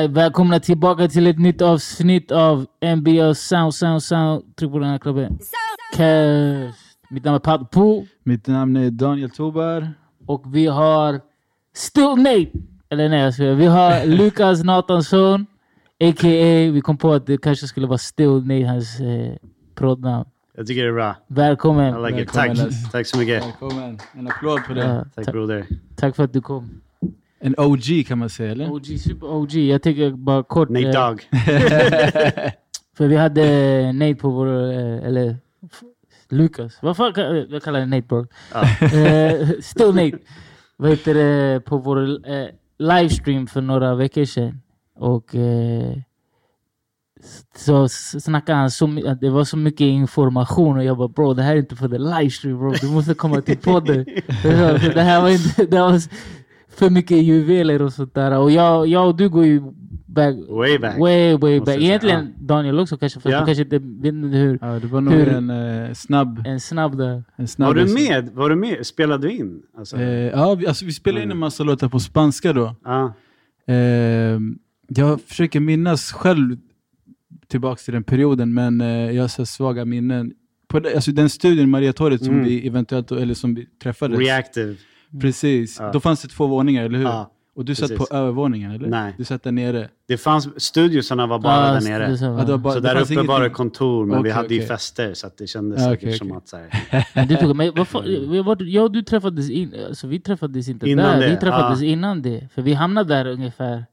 Alright, välkomna tillbaka till ett nytt avsnitt av NBA Sound Sound Sound. Tryck på den här knappen. Cash. Mitt namn är Pat Po Mitt namn är Daniel Tobar. och vi har Still Nate. Eller nej, jag skojar. Vi har Lukas Nathansson, a.k.a. Vi kom på att det kanske skulle vara Still Nate, hans eh, prodnamn. Jag tycker det är bra. Välkommen. I like it. Välkommen, Tack. Tack så mycket. Välkommen. En applåd på det. Ja, Tack tack, broder. tack för att du kom. En OG kan man säga, eller? OG, super OG. Jag tänker bara kort. Nate eh, Dogg. För vi hade Nate på vår, eh, eller Lukas. Vad fan eh, jag kallar det Nate bro. Ja. Eh, Still Nate. Vad heter det, på vår eh, livestream för några veckor sedan. Och eh, så snackade han så att det var så mycket information och jag bara bro det här är inte för the livestream bro. Du måste komma till podden. Det här var inte, det var för mycket juveler och sånt där. Och jag, jag och du går ju back, Way back. way, way back. Egentligen Daniel också kanske, för Ja. du kanske inte vet hur Ja, det var nog Hur- en eh, snabb... en snabb där. En snabb Var du med? Var du med? Spelade du in? Alltså, Eh, ja, vi, alltså, vi spelade in en massa låtar på spanska då. ja. Eh, jag försöker minnas själv tillbaka till den perioden, men eh, jag har så svaga minnen. På alltså, den studien, Mariatorget, som Mm. vi eventuellt, eller som vi träffades. Reactive. Precis. Ja. Då fanns det två våningar, eller hur? Ja. Och du satt precis. på övervåningen, eller? Nej. Du satt där nere. Det fanns, studiosarna var bara Ja, där det är nere. så, Ja, det var bara, Så det där uppe var det ingenting. kontor, men vi Okej, hade ju okej. fester så att det kändes säkert okej, som att så här, du tog, men jag, var- jag och du träffades in, alltså vi träffades inte Innan där, det, vi träffades ja. innan det. För vi hamnade där ungefär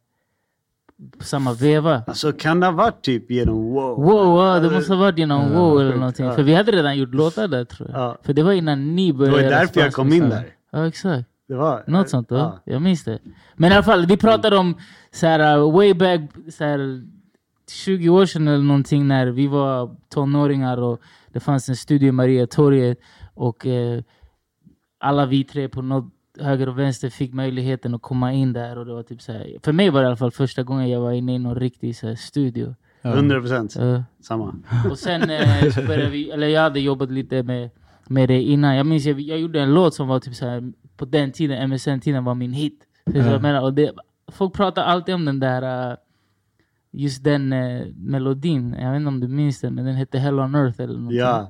på samma veva. Alltså kan det ha varit typ genom wow? Wow, ja, det måste ha varit genom wow eller någonting. För vi hade redan gjort låtar där tror jag. Ja. För det var innan ni Det började var ju göra därför jag kom in där. Ja exakt. Det var, Något sånt då. Ja. Jag minns det. Men i alla fall, vi pratade om så här, uh, way back så här, 20 år sedan eller någonting när vi var tonåringar och det fanns en studio i Mariatorget och eh, alla vi tre på något höger och vänster fick möjligheten att komma in där och det var typ så här, för mig var det i alla fall första gången jag var inne i någon riktig så här, studio. Ja. 100 procent. Uh, Samma. och sen eh, så började vi, eller jag hade jobbat lite med, med det innan. Jag minns jag, jag gjorde en låt som var typ så här, på den tiden, MSN-tiden var min hit. Så Ja. jag menar, och det, folk pratar alltid om den där, uh, just den eh, melodin. Jag vet inte om du minns den, men den hette Hell on Earth eller någonting. Ja.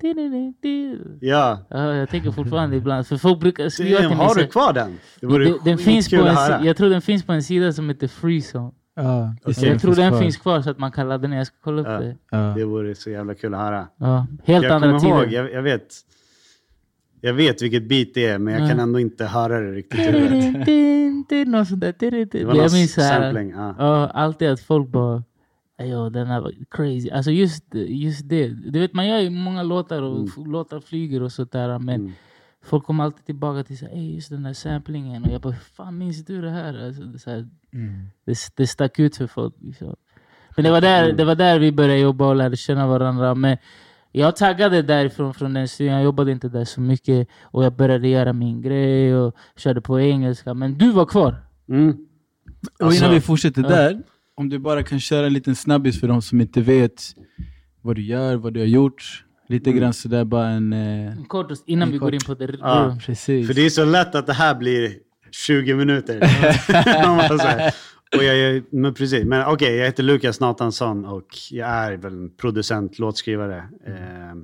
Ja. Ja, jag tänker fortfarande ibland, för folk brukar skriva Damn, till mig. har du kvar den? Det vore den, den finns på skitkul en, jag tror den finns på en sida som heter Freezone. Okej. det, Jag tror den kvar. finns kvar så att man kan ladda ner. Jag ska kolla upp Ja. det. Ja. Det vore så jävla kul att höra. Helt jag andra kommer tider. ihåg, jag, jag vet. Jag vet vilket beat det är, men jag Ja. kan ändå inte höra det riktigt. Något sånt där. Det var Jag minns sampling. Ja. ja, alltid att folk bara Ja, den här var crazy. Alltså just, just det. Du vet, man gör ju många låtar och f- låtar flyger och sånt där. Men Mm. folk kommer alltid tillbaka till så här, "Ey, just den där samplingen. Och jag bara, hur fan minns du det här? Alltså, det, är så här Mm. det, det stack ut för folk. Liksom. Men det var, där, det var där vi började jobba och lärde känna varandra. Men jag taggade därifrån från den studion. Jag jobbade inte där så mycket. Och jag började göra min grej och körde på engelska. Men du var kvar. Mm. Och Alltså- innan vi fortsätter Ja. där, om du bara kan köra en liten snabbis för de som inte vet vad du gör, vad du har gjort. Lite Mm. grann sådär bara en... Eh, Kort och- innan En vi kort. går in på det. Ja. precis. För det är så lätt att det här blir 20 minuter. Och jag, men precis, men okej, jag heter Lukas Nathansson och jag är väl en producent, låtskrivare. Eh,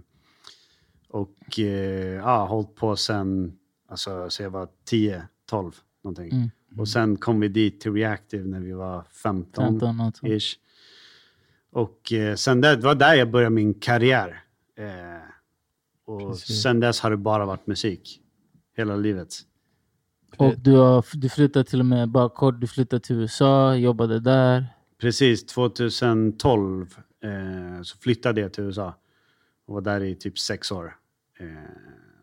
och eh, ja, hållit på sen, alltså, så jag var 10, 12 någonting. Mm. Och sen kom vi dit till Reactive när vi var 15. 15 något sånt. ish. Och eh, sen där, det var där jag började min karriär. Eh, och Precis. sen dess har det bara varit musik. Hela livet. Och du, har, du flyttade till och med, bara kort, du flyttade till USA, jobbade där. Precis, 2012 eh, så flyttade jag till USA. Och var där i typ sex år. Eh,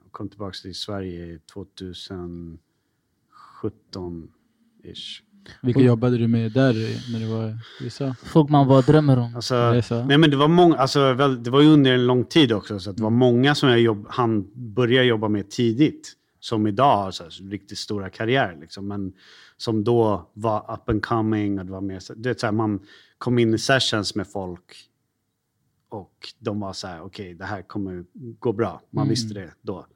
och kom tillbaka till Sverige 2017-ish. Vilka jobbade du med där när du var i USA? Folk man bara drömmer om. Alltså, nej men det var många, alltså, väl, det var ju under en lång tid också, så att det var många som jag jobb, han började jobba med tidigt, som idag så här, riktigt stora karriärer. Liksom. Men som då var up and coming. Och det var mer, du vet, så här, man kom in i sessions med folk och de var så här, okej, det här kommer gå bra. Man visste det då.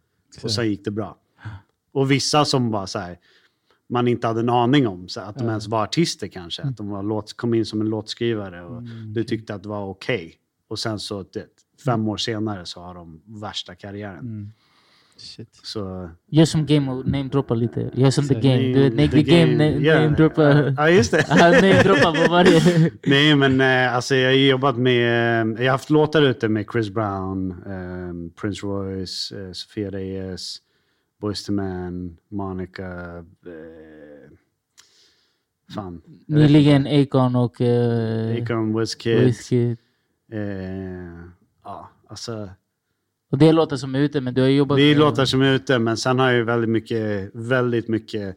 Och sen gick det bra. Och vissa som var så här, man inte hade en aning om. Så att de Ja. ens var artister kanske. Att de var låt, kom in som en låtskrivare och Mm, du tyckte att det var okej. Och sen så det, fem år senare så har de värsta karriären. Shit. Så, Gör som game och namedroppa lite. Gör som the game. Du vet, the game na- yeah. Ja, just det. Ja, namedroppa på varje... Nej, men eh, alltså, jag har jobbat med... Eh, jag har haft låtar ute med Chris Brown, eh, Prince Royce, eh, Sofia Reyes, Boyz II Men, Monica... Eh, fan. Nyligen Akon och uh, Akon, Wizkid. Wizkid. Eh, ja, alltså... Och det är låtar som ute, men du har jobbat Det med... låtar som ute, men sen har jag ju väldigt mycket, väldigt mycket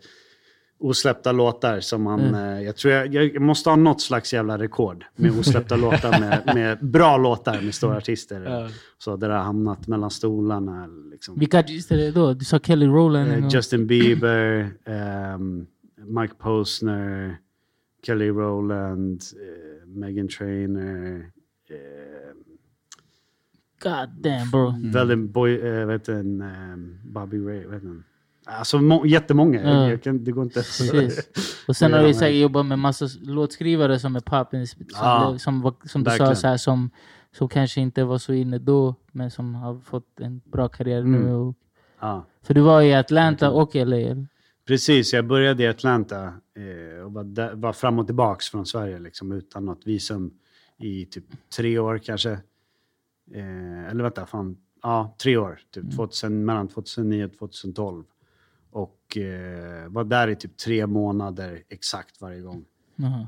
osläppta låtar som man... Mm. Eh, jag tror jag, jag måste ha något slags jävla rekord med osläppta låtar med, med bra låtar med stora artister. Ja. Så där det har hamnat mellan stolarna. Liksom. Vilka artister är det då? Du sa Kelly Rowland. Eh. Justin Bieber, ehm, Mike Posner, Kelly Rowland, eh, Megan Trainor. Eh, God damn bro. Väldigt boy, eh, vet du, en, ehm, Bobby Ray, vet du. Alltså må, jättemånga. Ja. Jag, kan, det går inte Precis. Och sen har du säkert jobbat med massa låtskrivare som är poppin, som, Ja, som, som du verkligen. sa, så här, som, som kanske inte var så inne då, men som har fått en bra karriär Mm. nu. Och, Ja. för du var i Atlanta och LA. Precis, jag började i Atlanta eh, och var, där, var fram och tillbaks från Sverige liksom, utan något visum i typ tre år kanske. Eh, eller vänta, fan. Ja, tre år. Typ 2000, mellan 2009 och 2012. Och eh, var där i typ tre månader exakt varje gång. Jaha.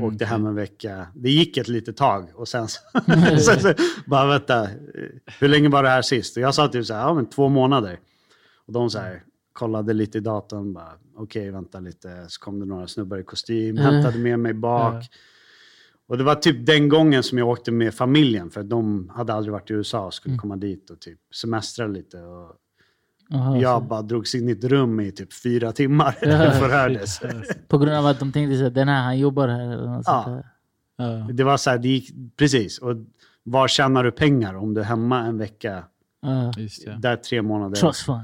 Åkte hem en vecka. Det gick ett litet tag och sen så, sen så bara vänta, hur länge var det här sist? Och jag sa typ så här, ja men två månader. Och de så här, kollade lite i datorn, bara okej vänta lite. Så kom det några snubbar i kostym, Mm. hämtade med mig bak. Ja. Och det var typ den gången som jag åkte med familjen för de hade aldrig varit i USA och Mm. skulle komma dit och typ semestra lite. Och Jaha, jag så- bara drogs in i ett rum i typ fyra timmar Ja. förhördes. På grund av att de tänkte att den här, han jobbar här. Eller något Ja. sånt. Ja. Det var så här, det gick, precis. Och var tjänar du pengar om du är hemma en vecka? Ja. Där tre månader. Trust fund.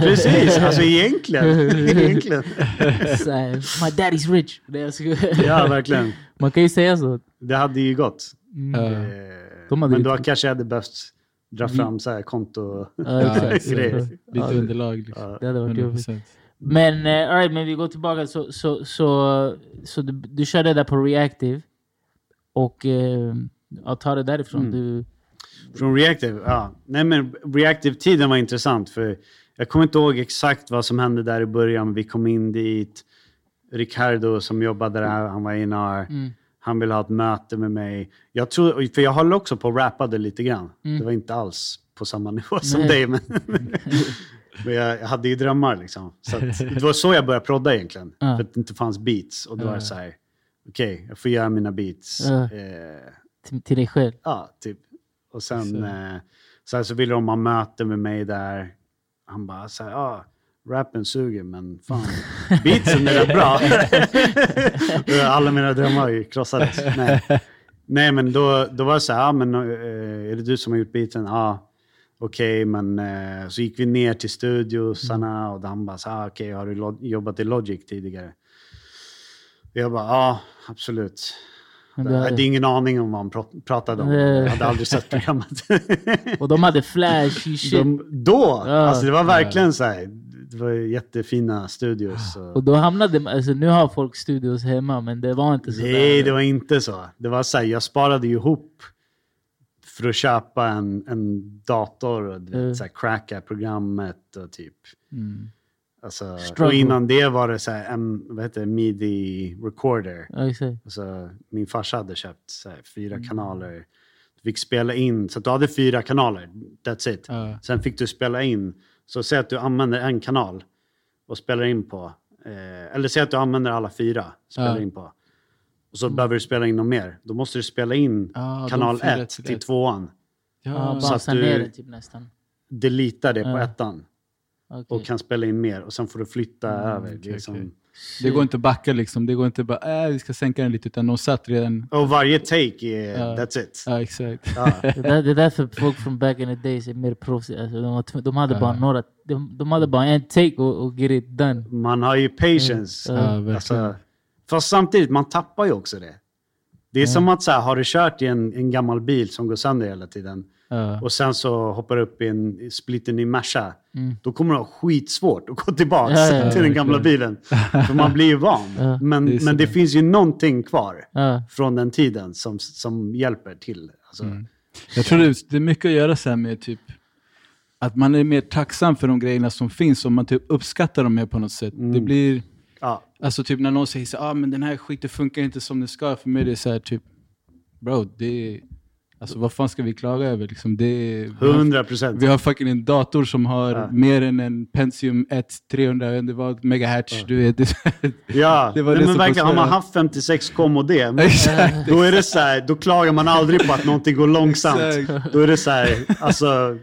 Precis, alltså egentligen. egentligen. Så här, My daddy's rich. Ja, verkligen. Man kan ju säga så. Det hade ju gått. Mm. De hade Men då kanske jag hade behövt dra fram så här konto... Ja, Ja, exakt. så- grejer. Lite Ja, underlag. Liksom. Det hade varit jobbigt. 100%. Men, eh, all right, men vi går tillbaka. Så, så, så, så du, du körde där på Reactive. Och eh, ja, ta det därifrån. Mm. Du, Från Reactive? Ja. Nej men Reactive-tiden var intressant för jag kommer inte ihåg exakt vad som hände där i början. Vi kom in dit. Ricardo som jobbade där, han var A&R. mm, Han ville ha ett möte med mig. Jag tror, för jag höll också på och rappade lite grann. Mm. Det var inte alls på samma nivå som Nej. dig. Men, men jag, jag hade ju drömmar liksom. Så att, det var så jag började prodda egentligen. Ja. För att det inte fanns beats. Och då var det så här, okej, jag får göra mina beats. Ja. Eh, till, till dig själv. ja, typ. Och sen Så. eh, sen så ville de ha möte med mig där. Han bara så här, ja, rappen suger men fan, beatsen är bra. Alla mina drömmar krossades. Nej. Nej, men då, då var det så här, ja, men, eh, är det du som har gjort beatsen? Ja, okej, men eh, så gick vi ner till studiosarna och han bara så här, okej, har du jobbat i Logic tidigare? Jag bara, ja, absolut. Jag hade ingen aning om vad han prat- pratade om. Jag hade aldrig sett programmet. och de hade flash shit. De, då! Ja. Alltså det var verkligen så här. Det var jättefina studios. Och, Och då hamnade alltså nu har folk studios hemma, men det var inte så. nej, där. det var inte så. Det var så här, jag sparade ju ihop för att köpa en, en dator och du Mm. så här, cracka programmet och typ. Mm. Alltså, och innan det var det så här, en vad heter det, midi recorder. Alltså, min farsa hade köpt så här, fyra Mm. kanaler. Du fick spela in, så att du hade fyra kanaler. That's it. Ja. Sen fick du spela in. Så säg att du använder en kanal och spelar in på. Eh, eller säg att du använder alla fyra. Spelar Ja. in på. Och så behöver du spela in något mer. Då måste du spela in de kanal 1 till ett. tvåan. Ja, så bara att du- ner det typ nästan. Delita det på ettan. Okej. och kan spela in mer och sen får du flytta över. Mm, okej, som, okej. Det går inte att backa liksom. Det går inte bara, äh, vi ska sänka den lite, utan de satt redan. Och varje take är, Ja. that's it. Ja, exakt. Ja. Det, där, det är därför folk från back in the days är mer proffsiga. Alltså, de, hade bara några, de, de hade bara en take och, och get it done. Man har ju patience. Verkligen. Alltså, fast samtidigt, man tappar ju också det. Det är som att så här, har du kört i en, en gammal bil som går sönder hela tiden Ja. och sen så hoppar du upp i en splitten i Merca. Mm. Då kommer du ha skitsvårt att gå tillbaka Ja, ja, ja, till den gamla bilen. För man blir ju van. Men, Det men det finns ju någonting kvar från den tiden som, som hjälper till. Alltså, Mm. Jag tror det, det är mycket att göra så här med typ att man är mer tacksam för de grejerna som finns och man typ uppskattar dem mer på något sätt. Mm. Det blir, ja. alltså typ när någon säger så ah, men den här skiten funkar inte som det ska. För mig är det så här typ, bro, det är, alltså vad fan ska vi klaga över liksom? Det är, 100 procent. vi har fucking en dator som har Ja. mer än en Pentium 1 300 jag vet inte vad, megahertz. Du vet, det, Ja, Det var Nej, det men verkligen, har man haft 56k modem, Exakt. då är det så här, då klagar man aldrig på att någonting går långsamt. Exakt. Då är det så här, alltså,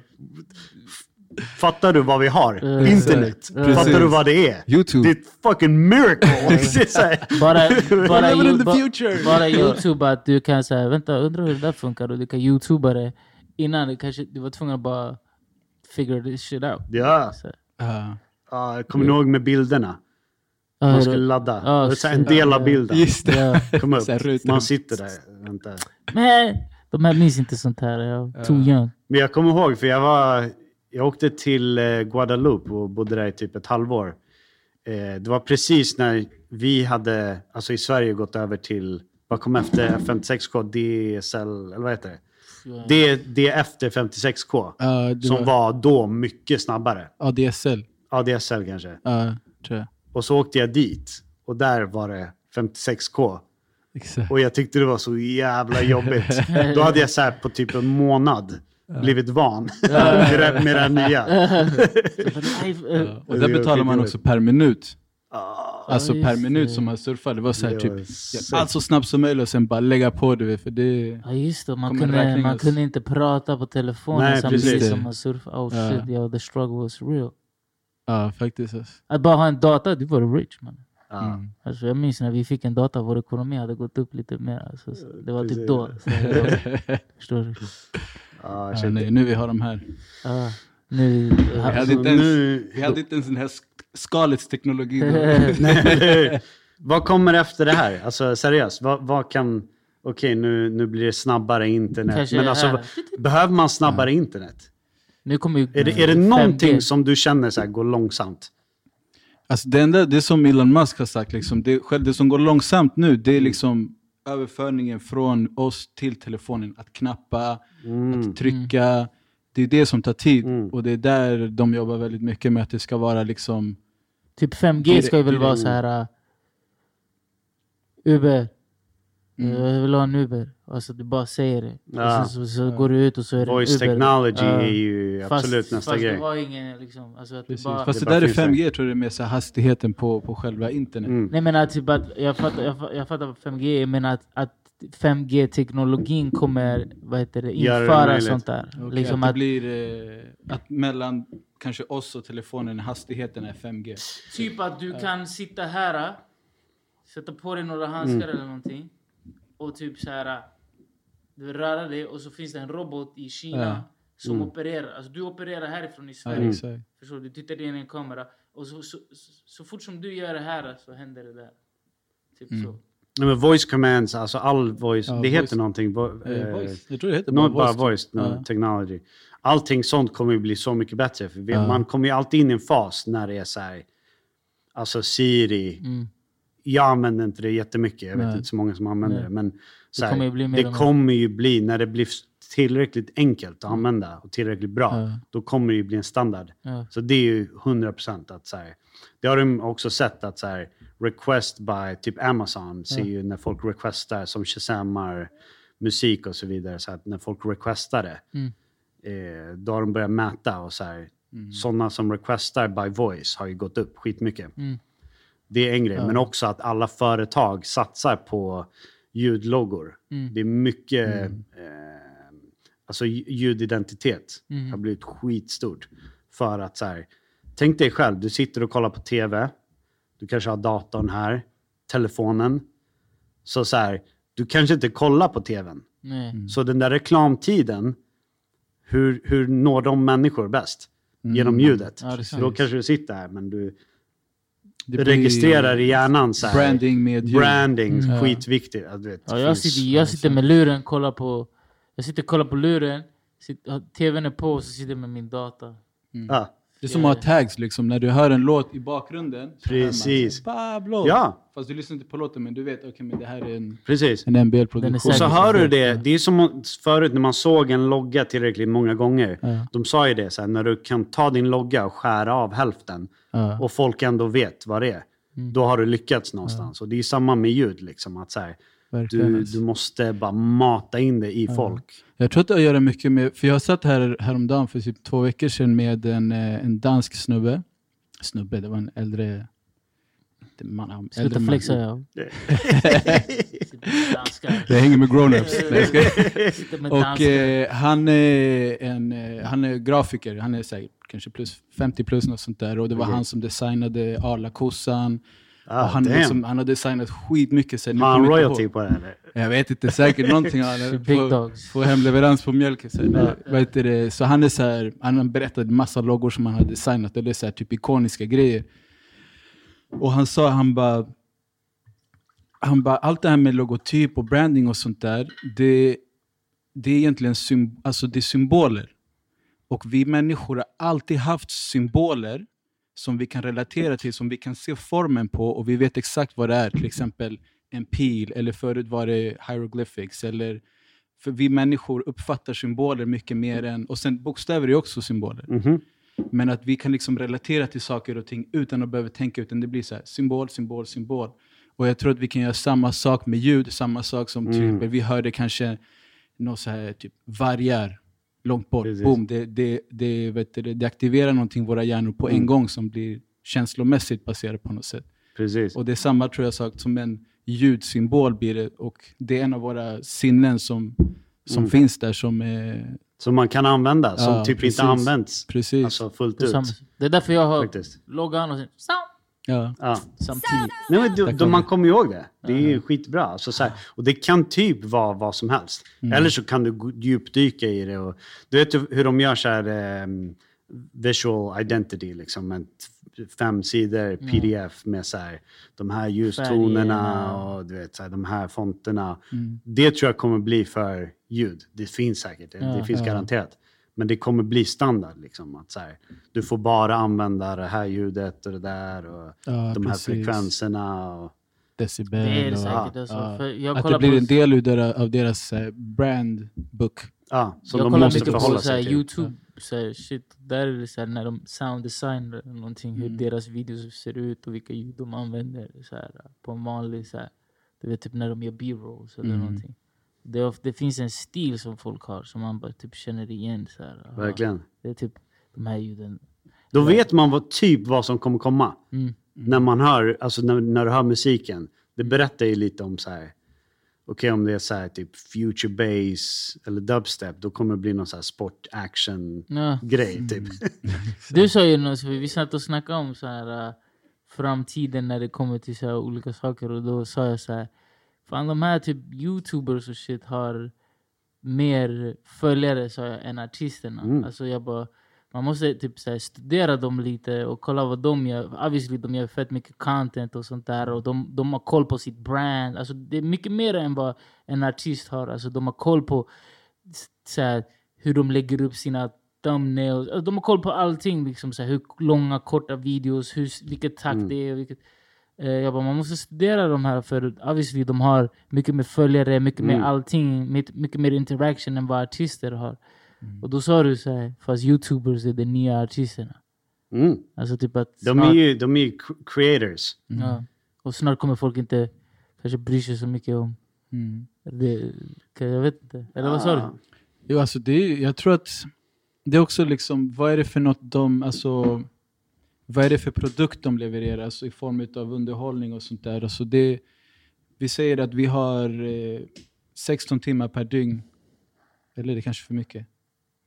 fattar du vad vi har? Ja. Internet. Exakt. Fattar du vad det är? YouTube. Det är ett fucking miracle. Bara, bara, Living in the ba- future. bara youtube att du kan säga vänta undrar hur det där funkar och du kan youtuba det innan du kanske du var tvungen att bara figure this shit out. ja, ja, jag kommer ihåg med bilderna. Man skulle ladda. Ja, Det är en del av bilden. Just det. Kom upp. Man sitter där. Vänta. Men de här minns inte sånt här. Jag too young. Men jag kommer ihåg, för jag var... Jag åkte till eh, Guadeloupe och bodde där i typ ett halvår. Eh, det var precis när vi hade, alltså i Sverige, gått över till... Vad kom efter 56K? DSL, eller vad heter det? Det, det är efter 56K. Ja, det som var då mycket snabbare. ADSL. ADSL kanske. Ja, tror jag. Och så åkte jag dit. Och där var det 56K. Exakt. Och jag tyckte det var så jävla jobbigt. Då hade jag så på typ en månad blivit van med, det, med det här nya. Och där betalar man också per minut. Ah, Alltså per minut det. som man surfar. Det var så här Det typ, var ja, allt så snabbt som möjligt och sen bara lägga på du vet. För det, Ja just det, man kunde, man kunde inte prata på telefonen Nej, samtidigt precis. som man surfade. Oh Ja. shit, yo, the struggle was real. ja faktiskt. Alltså. Att bara ha en data, du var rich man. Mm. Alltså, jag minns när vi fick en data, vår ekonomi hade gått upp lite mer. Alltså, så det var typ då. Så, jag, förstår du? Ah, Ja, nej, nu vi har de här. Ja, nu, Vi hade Alltså, inte ens, nu- vi hade inte ens den här sk- skalets teknologi. då. Nej. vad kommer efter det här? Alltså seriöst, vad, vad kan... Okej, nu, nu blir det snabbare internet. Kanske Men alltså, behöver man snabbare internet? nu kommer ju Är det, är det 5G. någonting som du känner så här, går långsamt? Alltså det enda, det som Elon Musk har sagt, liksom, det, själv- det som går långsamt nu, det är liksom överföringen från oss till telefonen. Att knappa, att trycka. Det är det som tar tid. Mm. Och det är där de jobbar väldigt mycket med att det ska vara liksom... Typ 5G ska ju väl vara så här. uh, Uber. Mm. Jag vill ha en Uber. Alltså du bara säger det. Ja. Och sen så, så går du ut och så är det Voice Uber. technology Ja. är ju absolut nästa fast grej. det var ingen liksom... Alltså att Precis. bara, Fast Det det, bara där är finns där. 5G, tror jag det mer så hastigheten på, på själva internet. Mm. Nej men att typ att, jag fattar, jag, fattar- jag fattar vad 5G är, men att, att 5G-teknologin kommer vad heter det, det införa möjligt. sånt där. Och Liksom att det att, blir eh, att mellan kanske oss och telefonen, hastigheten är 5G. typ att du kan sitta här, sätta på dig några handskar Mm. eller någonting och typ så här. Du rör dig och så finns det en robot i Kina Ja. som Mm. opererar. Alltså du opererar härifrån i Ja, Sverige. exakt. Förstår du? Du tittar in i en kamera och så, så, så, så fort som du gör det här så händer det där. Typ Mm. så. Nej, men voice commands, alltså all voice, Ja, det voice. heter någonting. Vo, Eh, eh, voice. Jag tror det heter Not bara voice. voice, no, Ja. technology. Allting sånt kommer ju bli så mycket bättre. För vi, Ja. Man kommer ju alltid in i en fas när det är så här, alltså Siri, Mm. Jag använder inte det jättemycket, jag vet Nej. inte så många som använder Nej. det. Men så här, kommer ju bli det kommer ju bli, när det blir tillräckligt enkelt att använda och tillräckligt bra, Ja. då kommer det ju bli en standard. Ja. Så det är ju 100% att så här, det har de också sett att så här, request by typ Amazon ser ju när folk requestar som shazammar musik och så vidare, så att när folk requestar det, Mm. eh, då har de börjat mäta och så här, sådana som requestar by voice har ju gått upp skitmycket. Mm. Det är en grej, men också att alla företag satsar på ljudloggor. Mm. Det är mycket, eh, alltså lj- ljudidentitet Mm. har blivit skitstort. För att så här, tänk dig själv, du sitter och kollar på TV. Du kanske har datorn här, telefonen. Så så här, du kanske inte kollar på TVn. Nej. Så den där reklamtiden, hur, hur når de människor bäst? Genom ljudet. Ja. Då kanske du sitter här, men du Det blir registrerar i hjärnan så här. Branding med ljud. Branding, Mm. skitviktigt. Ja, vet, Ja, jag, sitter, jag sitter med luren, kollar på... Jag sitter och kollar på luren, sitter, tvn är på och så sitter jag med min data. Ja, Det är som att ha tags liksom, när du hör en låt i bakgrunden. Precis. Pablo! ja Fast du lyssnar inte på låten men du vet, okej men det här är en, precis. en NBL-produktion. Och så hör du det, det är som om- förut när man såg en logga tillräckligt många gånger. Ja. De sa ju det, så här, när du kan ta din logga och skära av hälften Ja. och folk ändå vet vad det är. Mm. Då har du lyckats någonstans. Och det är samma med ljud. Liksom, att så här, du, du måste bara mata in det i folk. Jag tror att det har att göra mycket med, för jag satt här häromdagen för typ två veckor sedan med en, eh, en dansk snubbe. Snubbe, det var en äldre... inte Man, ja, Sluta man. flexa danskar. Jag hänger med grown-ups. Och eh, han, är en, eh, han är grafiker, han är säkert kanske plus 50 plus något sånt där. Och det var Okej. han som designade Arla-kossan. Ah, han, liksom, han har designat skitmycket. Har han royalty på det eller? Jag vet inte, säkert någonting. Han Big hemleverans på mjölken. Så, här, vad heter det? så han är så här, han har berättat massa loggor som han har designat. Det är så här, typ ikoniska grejer. Och han sa, han bara, han bara, allt det här med logotyp och branding och sånt där, det, det är egentligen sym, alltså det är symboler. Och vi människor har alltid haft symboler som vi kan relatera till, som vi kan se formen på och vi vet exakt vad det är. Till exempel en pil, eller förut var det hieroglyphics. Eller, för vi människor uppfattar symboler mycket mer än... Och sen bokstäver är också symboler. Mhm. Men att vi kan liksom relatera till saker och ting utan att behöva tänka, utan det blir så här, symbol, symbol, symbol. Och jag tror att vi kan göra samma sak med ljud, samma sak som Mm. exempel, vi hörde kanske något så här, typ vargar långt bort. Precis. Boom, det, det, det, vet du, det, aktiverar någonting i våra hjärnor på en Mm. gång som blir känslomässigt baserat på något sätt. Precis. Och det är samma tror jag sak som en ljudsymbol blir det. Och det är en av våra sinnen som, som Mm. finns där som är... Som man kan använda, som Ja, typ precis. inte används Precis. alltså, fullt Det ut. samma- det är därför jag har Faktiskt. loggan och sen ja. Ja. samtidigt. Nej, men då, kom man kommer ihåg det. Det är ju skitbra. Alltså, så här, och det kan typ vara vad som helst. Mm. Eller så kan du djupdyka i det. Och, du vet hur de gör så här ehm, visual identity, liksom. En fem sidor pdf med så här, de här ljustonerna Färgerna. och du vet, så här, de här fonterna. Mm. Det tror jag kommer bli för ljud. Det finns säkert, det, Ja. det finns Ja. garanterat. Men det kommer bli standard. Liksom, att så här, du får bara använda det här ljudet och det där. Och Ja, de här precis. frekvenserna. Och, Decibel. Det är det och, säkert. Alltså, för jag Att det blir på, en del av deras eh, brandbook. ja, som jag de kollar måste mycket på så här. Youtube. Så här, shit, där är det så här, när de sound design eller någonting, hur Mm. deras videos ser ut och vilka ljud de använder. Så här, på en vanlig, så här, du vet typ när de gör b-rolls eller Mm. någonting. Det, of- det finns en stil som folk har som man bara typ känner igen. Så här, Verkligen. Det är typ de här ljuden. Då vet man vad, typ vad som kommer komma. Mm. När man hör, alltså när, när du hör musiken. Det berättar ju lite om så här. Okej om det är så här typ future bass eller dubstep. Då kommer det bli någon så här sport action Ja. grej typ. Du sa ju något, så vi satt och snackade om så här, äh, framtiden när det kommer till så här, olika saker och då sa jag så här, fan de här typ youtubers och shit har mer följare jag, än artisterna. Mm. Alltså jag bara, man måste typ så studera dem lite och kolla vad de gör. Obviously de gör fett mycket content och sånt där och de, de har koll på sitt brand. Alltså det är mycket mer än vad en artist har. Alltså de har koll på så här, hur de lägger upp sina thumbnails. Alltså, de har koll på allting. Liksom, så här, hur långa, korta videos, hur, vilket takt Mm. det är. Vilket, jag bara, man måste studera de här för obviously de har mycket mer följare, mycket Mm. mer allting, mycket, mer interaction än vad artister har. Mm. Och då sa du så här, fast youtubers är de nya artisterna. Mm. Alltså typ att De är ju, de är ju cr- creators. ja, och snart kommer folk inte kanske bry sig så mycket om Mm. det. Jag vet inte. Eller vad sa du? Jo, alltså det är, jag tror att det är också liksom, vad är det för något de, alltså, vad är det för produkt de levererar alltså, i form av underhållning och sånt där. Alltså det, vi säger att vi har eh, 16 timmar per dygn, eller det är kanske för mycket.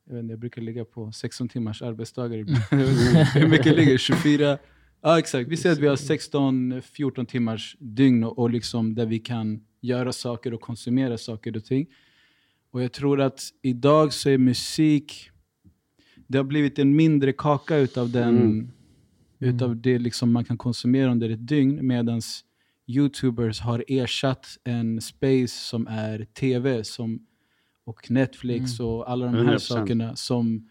jag, vet inte, jag brukar ligga på 16 timmars arbetsdagar. ibland. Hur mycket ligger 24? Ja exakt, vi säger att vi har 16-14 timmars dygn och, och liksom där vi kan göra saker och konsumera saker och ting. Och jag tror att idag så är musik, det har blivit en mindre kaka utav den, Mm. Utav det liksom man kan konsumera under ett dygn. Medan Youtubers har ersatt en space som är TV som, och Netflix och alla de här 100%. sakerna. som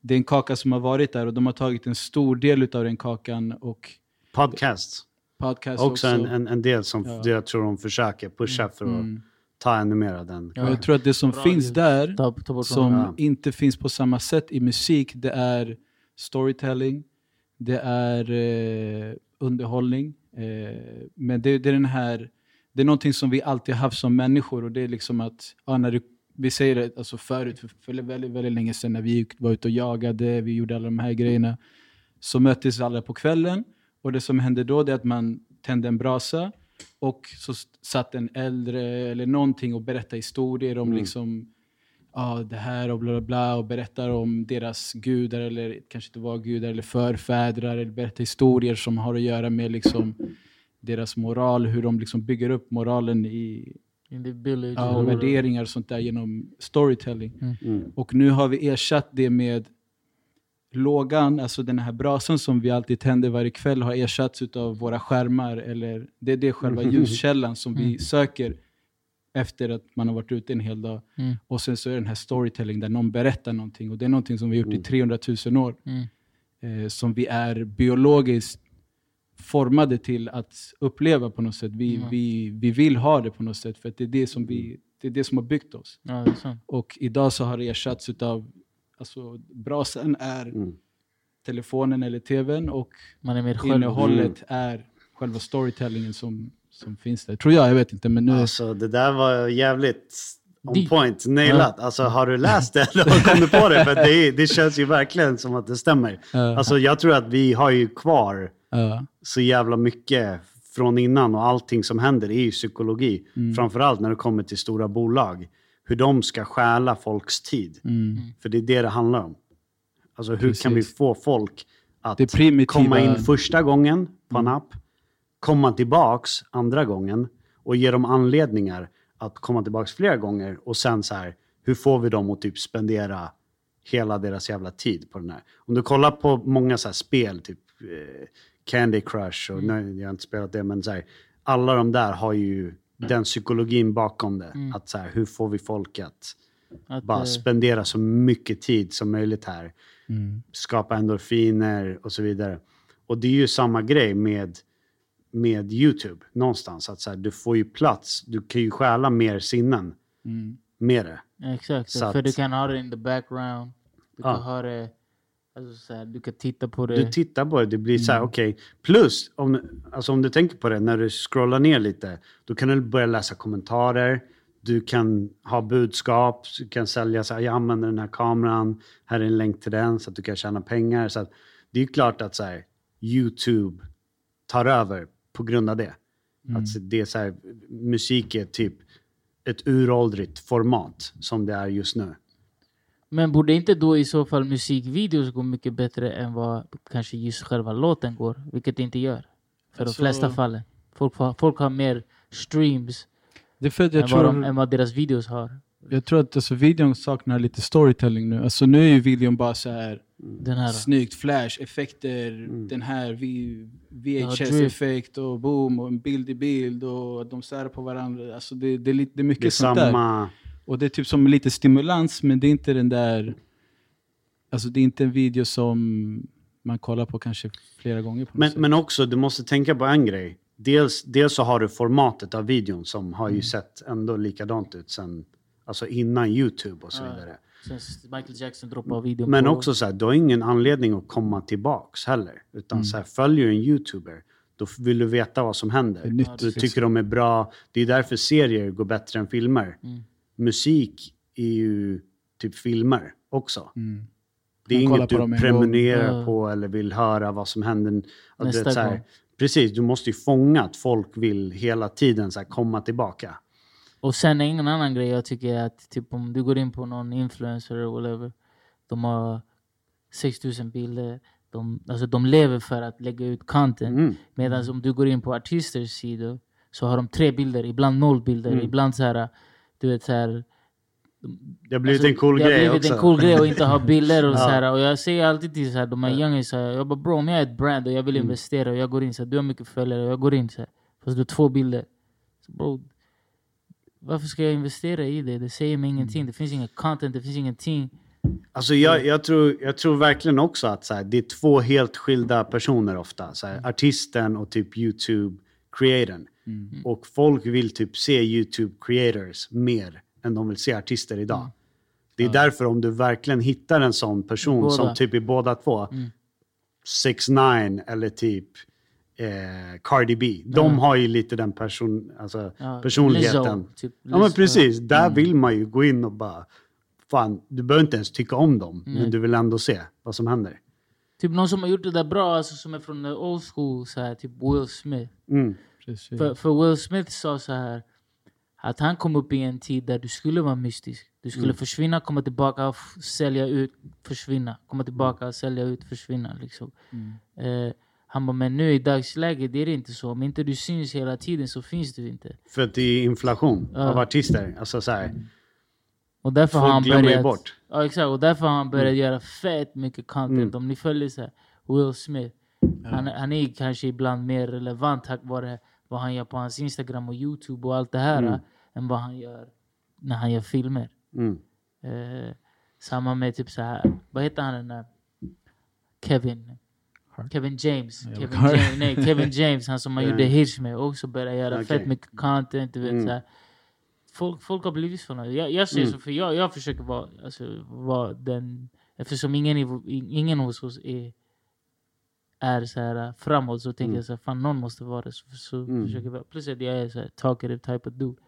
Det är en kaka som har varit där och de har tagit en stor del utav den kakan och Podcast. podcast Också, också. en, en, en del som Ja. jag tror de försöker pusha för att Mm. ta ännu mer av den. Och jag tror att det som Bra finns där Ta, ta som Ja. inte finns på samma sätt i musik, det är storytelling, det är eh, underhållning. Eh, men det, det är den här, det är någonting som vi alltid haft som människor och det är liksom att, ja, när du, vi säger det alltså förut, för, för väldigt, väldigt länge sedan när vi var ute och jagade, vi gjorde alla de här grejerna, så möttes alla på kvällen och det som hände då det är att man tände en brasa och så satt en äldre eller någonting och berättade historier om liksom ja, det här och bla bla bla och berättar om deras gudar eller kanske inte var gudar eller förfädrar eller berättar historier som har att göra med liksom deras moral, hur de liksom bygger upp moralen i In the village. ja, och värderingar och sånt där genom storytelling. Mm. Och nu har vi ersatt det med lågan, alltså den här brasan som vi alltid tänder varje kväll har ersatts av våra skärmar. Eller det är det själva ljuskällan som vi söker efter att man har varit ute en hel dag. Mm. Och sen så är det den här storytelling där någon berättar någonting. Och det är någonting som vi har gjort i 300 000 år. Mm. Eh, som vi är biologiskt formade till att uppleva på något sätt. Vi, Mm. vi, vi vill ha det på något sätt för att det är det som, vi, det är det som har byggt oss. Ja, det är sant. Och idag så har det ersatts av, alltså brasan är Mm. telefonen eller tvn och Man är innehållet är själva storytellingen som, som finns där. Tror jag, jag vet inte. Men nu, Alltså det där var jävligt on point, nailat. Alltså har du läst det eller kom du på det? För det, det känns ju verkligen som att det stämmer. Ja. Alltså jag tror att vi har ju kvar ja, så jävla mycket från innan och allting som händer är ju psykologi. Mm. Framförallt när det kommer till stora bolag. Hur de ska stjäla folks tid. mm. För det är det det handlar om. Alltså hur kan vi Precis. få folk att komma in första gången på en Mm. app, komma tillbaks andra gången och ge dem anledningar att komma tillbaks flera gånger och sen så här, hur får vi dem att typ spendera hela deras jävla tid på den här. Om du kollar på många så spel, typ eh, Candy Crush, och nej, jag har inte spelat det, men så här, alla de där har ju den psykologin bakom det. Att så här, hur får vi folk att Att, bara eh, spendera så mycket tid som möjligt här. Mm. Skapa endorfiner och så vidare. Och det är ju samma grej med, med YouTube någonstans. Att så här, du får ju plats, du kan ju stjäla mer sinnen Mm. med det. Exakt, Så för att- du kan ha det in the background. Du Ja. kan ha det... Alltså, så här, du kan titta på det. Du tittar på det, det blir så här, okej. Plus, om, alltså om du tänker på det, när du scrollar ner lite, då kan du börja läsa kommentarer. Du kan ha budskap, du kan sälja så här, jag använder den här kameran, här är en länk till den så att du kan tjäna pengar. Så att, det är ju klart att så här, YouTube tar över på grund av det. Att så- det är så här, musik är typ ett uråldrigt format som det är just nu. Men borde inte då i så fall musikvideos gå mycket bättre än vad kanske just själva låten går? Vilket det inte gör. För Alltså- de flesta fallen. Folk, folk har mer streams Det är för att jag än, vad tror, de, än vad deras videos har. Jag tror att alltså, videon saknar lite storytelling nu. Alltså nu är ju videon bara så här Den här. snyggt, flash, effekter, den här. VHS-effekt och boom och en bild i bild och de sär på varandra. Alltså det, det, är, lite, det är mycket Det är sånt där. samma... Och det är typ som lite stimulans, men det är inte den där... Alltså det är inte en video som man kollar på kanske flera gånger. Men, sätt. men också, du måste tänka på en grej. Dels, dels så har du formatet av videon som har ju Mm. sett ändå likadant ut sen, alltså innan YouTube och så vidare. Sen Michael Jackson droppar videon Men på... också så här, du har ingen anledning att komma tillbaks heller. Utan Mm. så här, följer du en YouTuber, då vill du veta vad som händer. Nytt. du tycker de är bra. Det är därför serier går bättre än filmer. Mm. Musik är ju typ filmer också. Mm. Det är inget du prenumererar på eller vill höra vad som händer. Nästa vet, så här, gång. Precis, du måste ju fånga att folk vill hela tiden så här, komma tillbaka. Och sen en annan grej jag tycker är att typ om du går in på någon influencer eller whatever. de har 6000 bilder. De, alltså de lever för att lägga ut content. Mm. Medan om du går in på artisters sidor så har de tre bilder, ibland noll bilder, Mm. ibland så här, du vet så här. Det har blivit alltså, en cool det har grej blivit också. en cool grej att inte ha bilder och Ja. så här. Och jag säger alltid till så här, de här här, jag bara bro om jag är ett brand och jag vill Mm. investera och jag går in så här, du har mycket följare och jag går in så här, fast du har två bilder. Så bro, varför ska jag investera i det? Det säger mig ingenting. Det finns inget content, det finns ingenting. Alltså jag, jag, tror, jag tror verkligen också att så här, det är två helt skilda personer ofta. Så här, Artisten och typ YouTube-creatorn. Och folk vill typ se YouTube-creators mer än de vill se artister idag. Det är därför om du verkligen hittar en sån person Båda. som typ är båda två, 6 9 eller typ eh, Cardi B. De har ju lite den person, alltså, Ja, personligheten. Lizzo, typ Ja men Lizzo. precis, där vill man ju gå in och bara, fan, du behöver inte ens tycka om dem, men du vill ändå se vad som händer. Typ någon som har gjort det där bra, alltså, som är från the old school, så här, typ Will Smith. Mm. För, för Will Smith sa så här att han kom upp i en tid där du skulle vara mystisk. Du skulle Mm. försvinna, komma tillbaka, sälja ut, försvinna. Komma tillbaka, sälja ut, försvinna. Liksom. Mm. Eh, han bara, men nu i dagsläget är det inte så. Om inte du syns hela tiden så finns du inte. För att det är inflation Ja. av artister. Alltså så här, Och därför Folk har han börjat... bort. Ja, exakt. Och därför har han börjat göra fett mycket content. Om ni följer så här, Will Smith. Han, han är kanske ibland mer relevant tack vare vad han gör på hans Instagram och Youtube och allt det här. Än vad han gör när han gör filmer. mm. Eh, samma med typ så här, vad heter han den där? Kevin. Hart. Kevin James. Kevin. James, nej, Kevin James, han som man gjorde hits med, också började göra Okej. fett mycket content. Du vet, Mm. så här. Folk, folk har blivit såna. Jag, jag säger Mm. så, för jag, jag försöker vara, alltså, vara den... Eftersom ingen, ingen hos oss är, är så här äh, framåt så tänker Mm. jag så här, fan någon måste vara det. Så, så Mm. försöker jag, plus att jag är så här, talkative type of dude.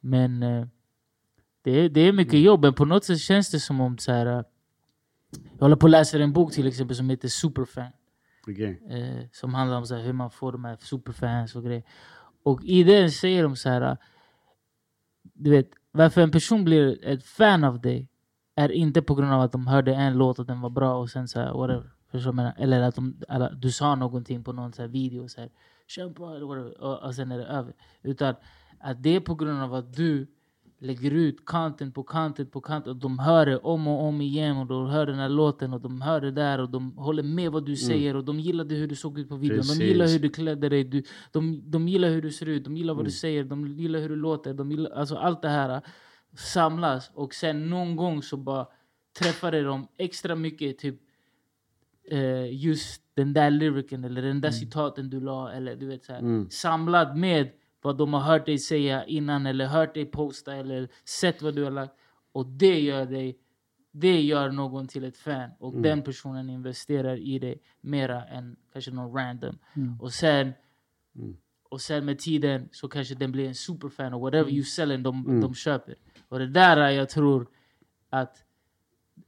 Men eh, det, är, det är mycket Mm. jobb, men på något sätt känns det som om så här, äh, jag håller på att läsa en bok till exempel som heter Superfan. Okay. Eh, som handlar om så här, hur man får de här superfans och grejer. Och i den säger de så här, eh, du vet, varför en person blir ett fan av dig är inte på grund av att de hörde en låt och den var bra och sen så här, whatever. Förstår? Eller att de, eller, du sa någonting på någon så här video så här, kämpa eller whatever, och, och sen är det över. Utan att det är på grund av att du lägger ut content på content på content och de hör det om och om igen och de hör den här låten och de hör det där och de håller med vad du säger och de gillade hur du såg ut på videon. Precis. De gillar hur du klädde dig, du, de, de gillar hur du ser ut, de gillar vad du säger, de gillar hur du låter. De gillar, alltså allt det här äh, samlas och sen någon gång så bara träffar det dem extra mycket typ eh, just den där lyriken eller den där citaten du la eller du vet så här, Mm. samlad med vad de har hört dig säga innan eller hört dig posta eller sett vad du har lagt och det gör dig det gör någon till ett fan och Mm. den personen investerar i dig mera än kanske någon random och sen Mm. och sen med tiden så kanske den blir en superfan och whatever you selling de, Mm. de köper och det där är jag tror att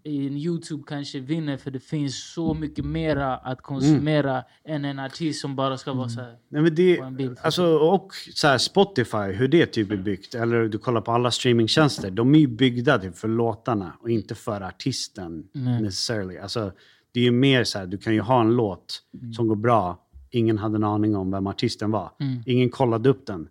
en Youtube kanske vinner för det finns så mycket mera att konsumera än en artist som bara ska vara så här. Nej, men det, På en bild. alltså, och så här, Spotify, hur det typ är byggt, eller du kollar på alla streamingtjänster, de är ju byggda typ för låtarna och inte för artisten Nej. necessarily. Alltså, det är ju mer så här, du kan ju ha en låt som går bra, ingen hade en aning om vem artisten var, Mm. ingen kollade upp den.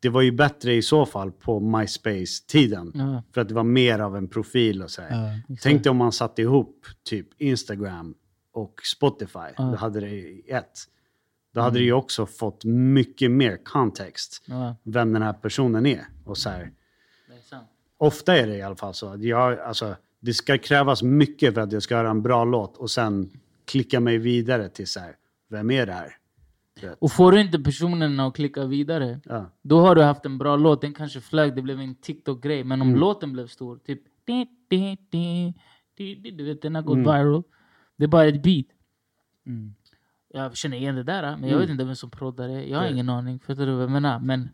Det var ju bättre i så fall på MySpace-tiden, Ja, för att det var mer av en profil och så här. Ja. Tänk dig om man satte ihop typ Instagram och Spotify. Ja. Då hade det i ett. Då hade det ju också fått mycket mer kontext. Ja, Vem den här personen är. Och så här, det är ofta är det i alla fall så. att Jag, alltså, det ska krävas mycket för att jag ska göra en bra låt och sen klicka mig vidare till så här, vem är det här? Och får du inte personen att klicka vidare, Ja. då har du haft en bra låt. Den kanske flög, det blev en TikTok-grej. Men om Mm. låten blev stor, typ... Du vet, den har gått Mm. viral. Det är bara ett beat. Mm. Jag känner igen det där, men jag Mm. vet inte vem som proddar det. Jag har ingen aning. Fattar du vad jag menar? Men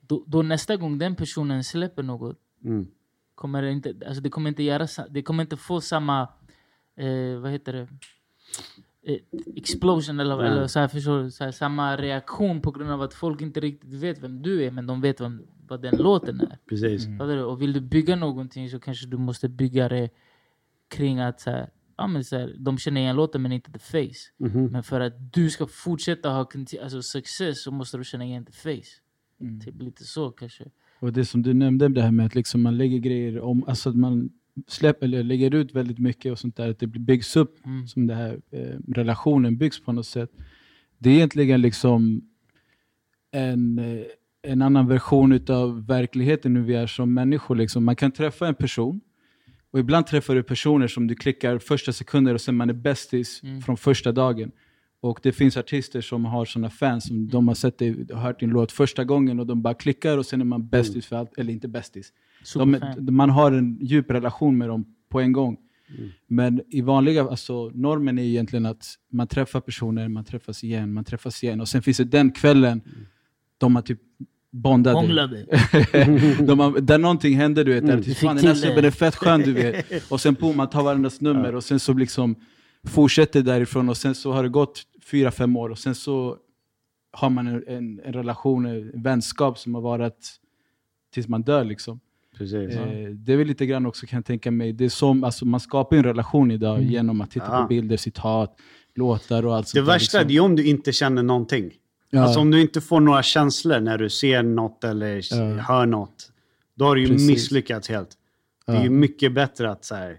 då, då nästa gång den personen släpper något, Mm. kommer det inte, alltså det kommer inte göra, det kommer inte få samma, eh, vad heter det, explosion eller, Nej. eller så här, förstår? Så här, samma reaktion på grund av att folk inte riktigt vet vem du är, men de vet vem, vad den låten är. Precis. Du? Och vill du bygga någonting så kanske du måste bygga det kring att så här, ja, men så här, de känner igen låten men inte the face. Mhm. Men för att du ska fortsätta ha alltså, success så måste du känna igen the face. Mm. Typ lite så kanske. Och det som du nämnde, det här med att liksom man lägger grejer om, alltså att man släpper eller lägger ut väldigt mycket och sånt där, att det byggs upp, Mm. som det här eh, relationen byggs på något sätt. Det är egentligen liksom en, eh, en annan version av verkligheten nu vi är som människor. Liksom. Man kan träffa en person och ibland träffar du personer som du klickar första sekunder och sen man är bästis Mm. från första dagen. Och det finns artister som har såna fans som de har sett dig, hört din låt första gången och de bara klickar och sen är man bästis för allt, eller inte bästis. De, man har en djup relation med dem på en gång. Men i vanliga, alltså normen är egentligen att man träffar personer, man träffas igen, man träffas igen. Och sen finns det den kvällen, de har typ bondade. Hånglade. de har, där någonting hände, du vet. Där, Du typ, fick fan, den här till det." snubben är fett skön, du vet. Och sen boom, man tar varandras nummer och sen så liksom fortsätter därifrån och sen så har det gått fyra, fem år och sen så har man en, en, en relation, en vänskap som har varit tills man dör liksom. Precis. Eh, det är väl lite grann också kan jag tänka mig, det är som, alltså, man skapar en relation idag Mm. genom att titta Ja. på bilder, citat, låtar och allt Det sånt där, värsta liksom. är om du inte känner någonting. Ja. Alltså om du inte får några känslor när du ser något eller Ja. hör något. Då har du ju Precis. misslyckats helt. Det är Ja. ju mycket bättre att så här,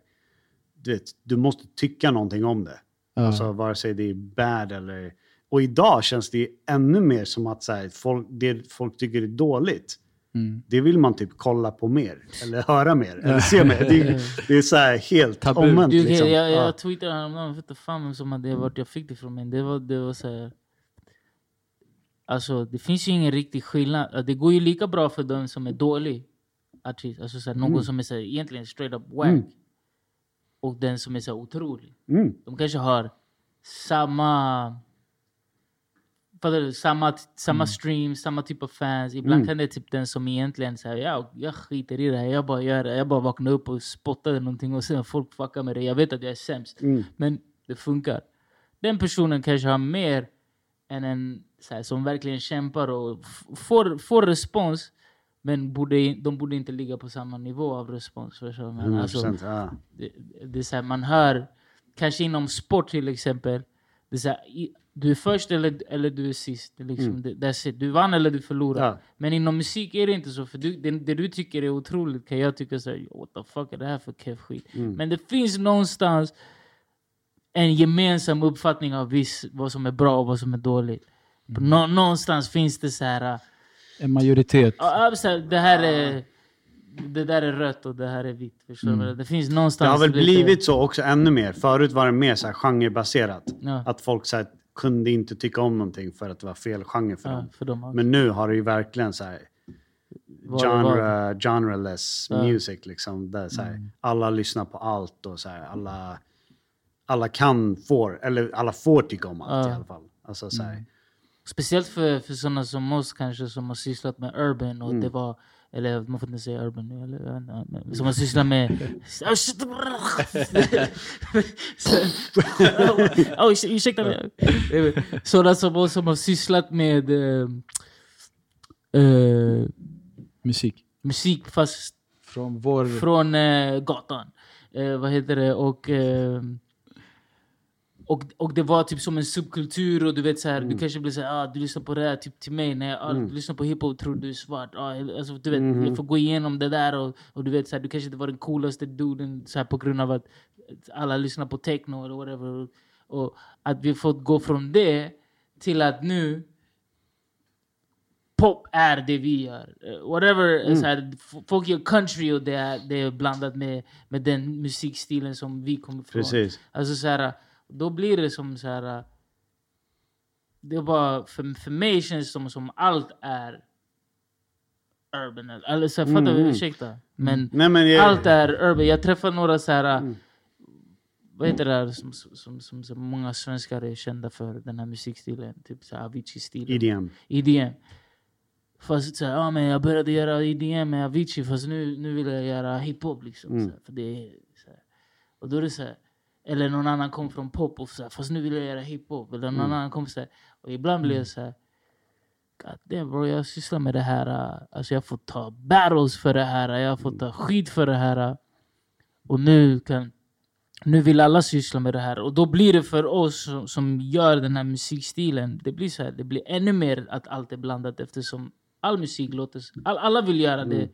du, vet, du måste tycka någonting om det. Ja. Alltså vare sig det är bad eller... Och idag känns det ännu mer som att så här, folk, det folk tycker är dåligt, Mm. det vill man typ kolla på mer. Eller höra mer. Eller se mer. Det, är- det är så här helt Tabu. omvänt. Liksom. jag, Ja. jag tweetade häromdagen, jag vet inte fan vem som hade vart jag fick det från men det var, det var så här. Alltså det finns ju ingen riktig skillnad. Det går ju lika bra för den som är dålig artist. Alltså så här, någon Mm. som är så här, egentligen straight up wack. Mm. Och den som är så här, otrolig. Mm. De kanske har samma... Fattar du? Samma, samma streams, samma typ av fans. Ibland Mm. kan det typ den som egentligen säger jag, jag skiter i det här, jag bara gör det. Jag bara vaknar upp och spottar någonting och sen folk fuckar med det. Jag vet att jag är sämst. Mm. Men det funkar. Den personen kanske har mer än en så här, som verkligen kämpar och får, får respons. Men borde, de borde inte ligga på samma nivå av respons. Förstår? 100%. Alltså, ja. det, det är så här, man hör, kanske inom sport till exempel, det är så här, i, du är först eller, eller du är sist. Det är liksom, det, that's it. Du vann eller du förlorar. Ja. Men inom musik är det inte så. För du, det, det du tycker är otroligt kan jag tycka så här, what the fuck är det här för keff skit? Mm. Men det finns någonstans en gemensam uppfattning av viss, vad som är bra och vad som är dåligt. Mm. Nå, någonstans finns det så här, En majoritet. det här är det där är rött och det här är vitt. Förstår? Mm. Det finns Det någonstans... har väl lite- blivit så också ännu mer. Förut var det mer så här genrebaserat. Ja. Att folk så här, kunde inte tycka om någonting för att det var fel genre för Ja, dem. för dem. Men nu har det ju verkligen så här genre, genreless Ja. music. Liksom, där så här, Alla lyssnar på allt och så här, alla, alla kan, får, eller alla får tycka om allt Ja. i alla fall. Alltså, så här, Speciellt för, för sådana som oss kanske som har sysslat med urban och Mm. det var eller man får inte säga urban nu, eller, inte, men som har sysslat med... Oh, oh, urs- ursäkta mig. Sådana som som har sysslat med eh, Musik. musik fast Från vår... från eh, gatan. Eh, vad heter det? Och, eh, och, och det var typ som en subkultur och du vet så här, du kanske blir så här, ah, du lyssnar på det här typ till mig när jag ah, du lyssnar på hiphop tror du är svart. Ah, alltså, du vet, Jag får gå igenom det där och, och du vet så här, du kanske inte var den coolaste duden så här, på grund av att alla lyssnar på techno eller whatever. Och att vi fått gå från det till att nu pop är det vi gör. Eh, whatever, så här, folk gör country och det är, det är blandat med, med den musikstilen som vi kommer ifrån. precis. Alltså så här, då blir det som så här. Det är bara, för, för mig känns det som, som allt är urban. Eller så här, fattar du? Mm. Ursäkta. Men Nej, men jag, allt är urban. Jag träffar några så här. Vad heter det här som, som, som, som många svenskar är kända för? Den här musikstilen. Typ så Avicii-stilen. EDM. EDM. Fast så här, ja, men jag började göra EDM med Avicii fast nu, nu vill jag göra hiphop. Liksom, Mm. så här, för det så här. Och då är det så här, eller någon annan kom från pop och så här, fast nu vill jag göra hiphop. Eller någon Mm. annan kom så här. Och ibland blir jag så här, God damn bro, jag sysslar med det här. äh, Alltså jag får ta battles för det här. Jag får ta skit för det här. Och nu kan nu vill alla syssla med det här. Och då blir det för oss som, som gör den här musikstilen, det blir så här, det blir ännu mer att allt är blandat eftersom all musik låter... All, alla vill göra det.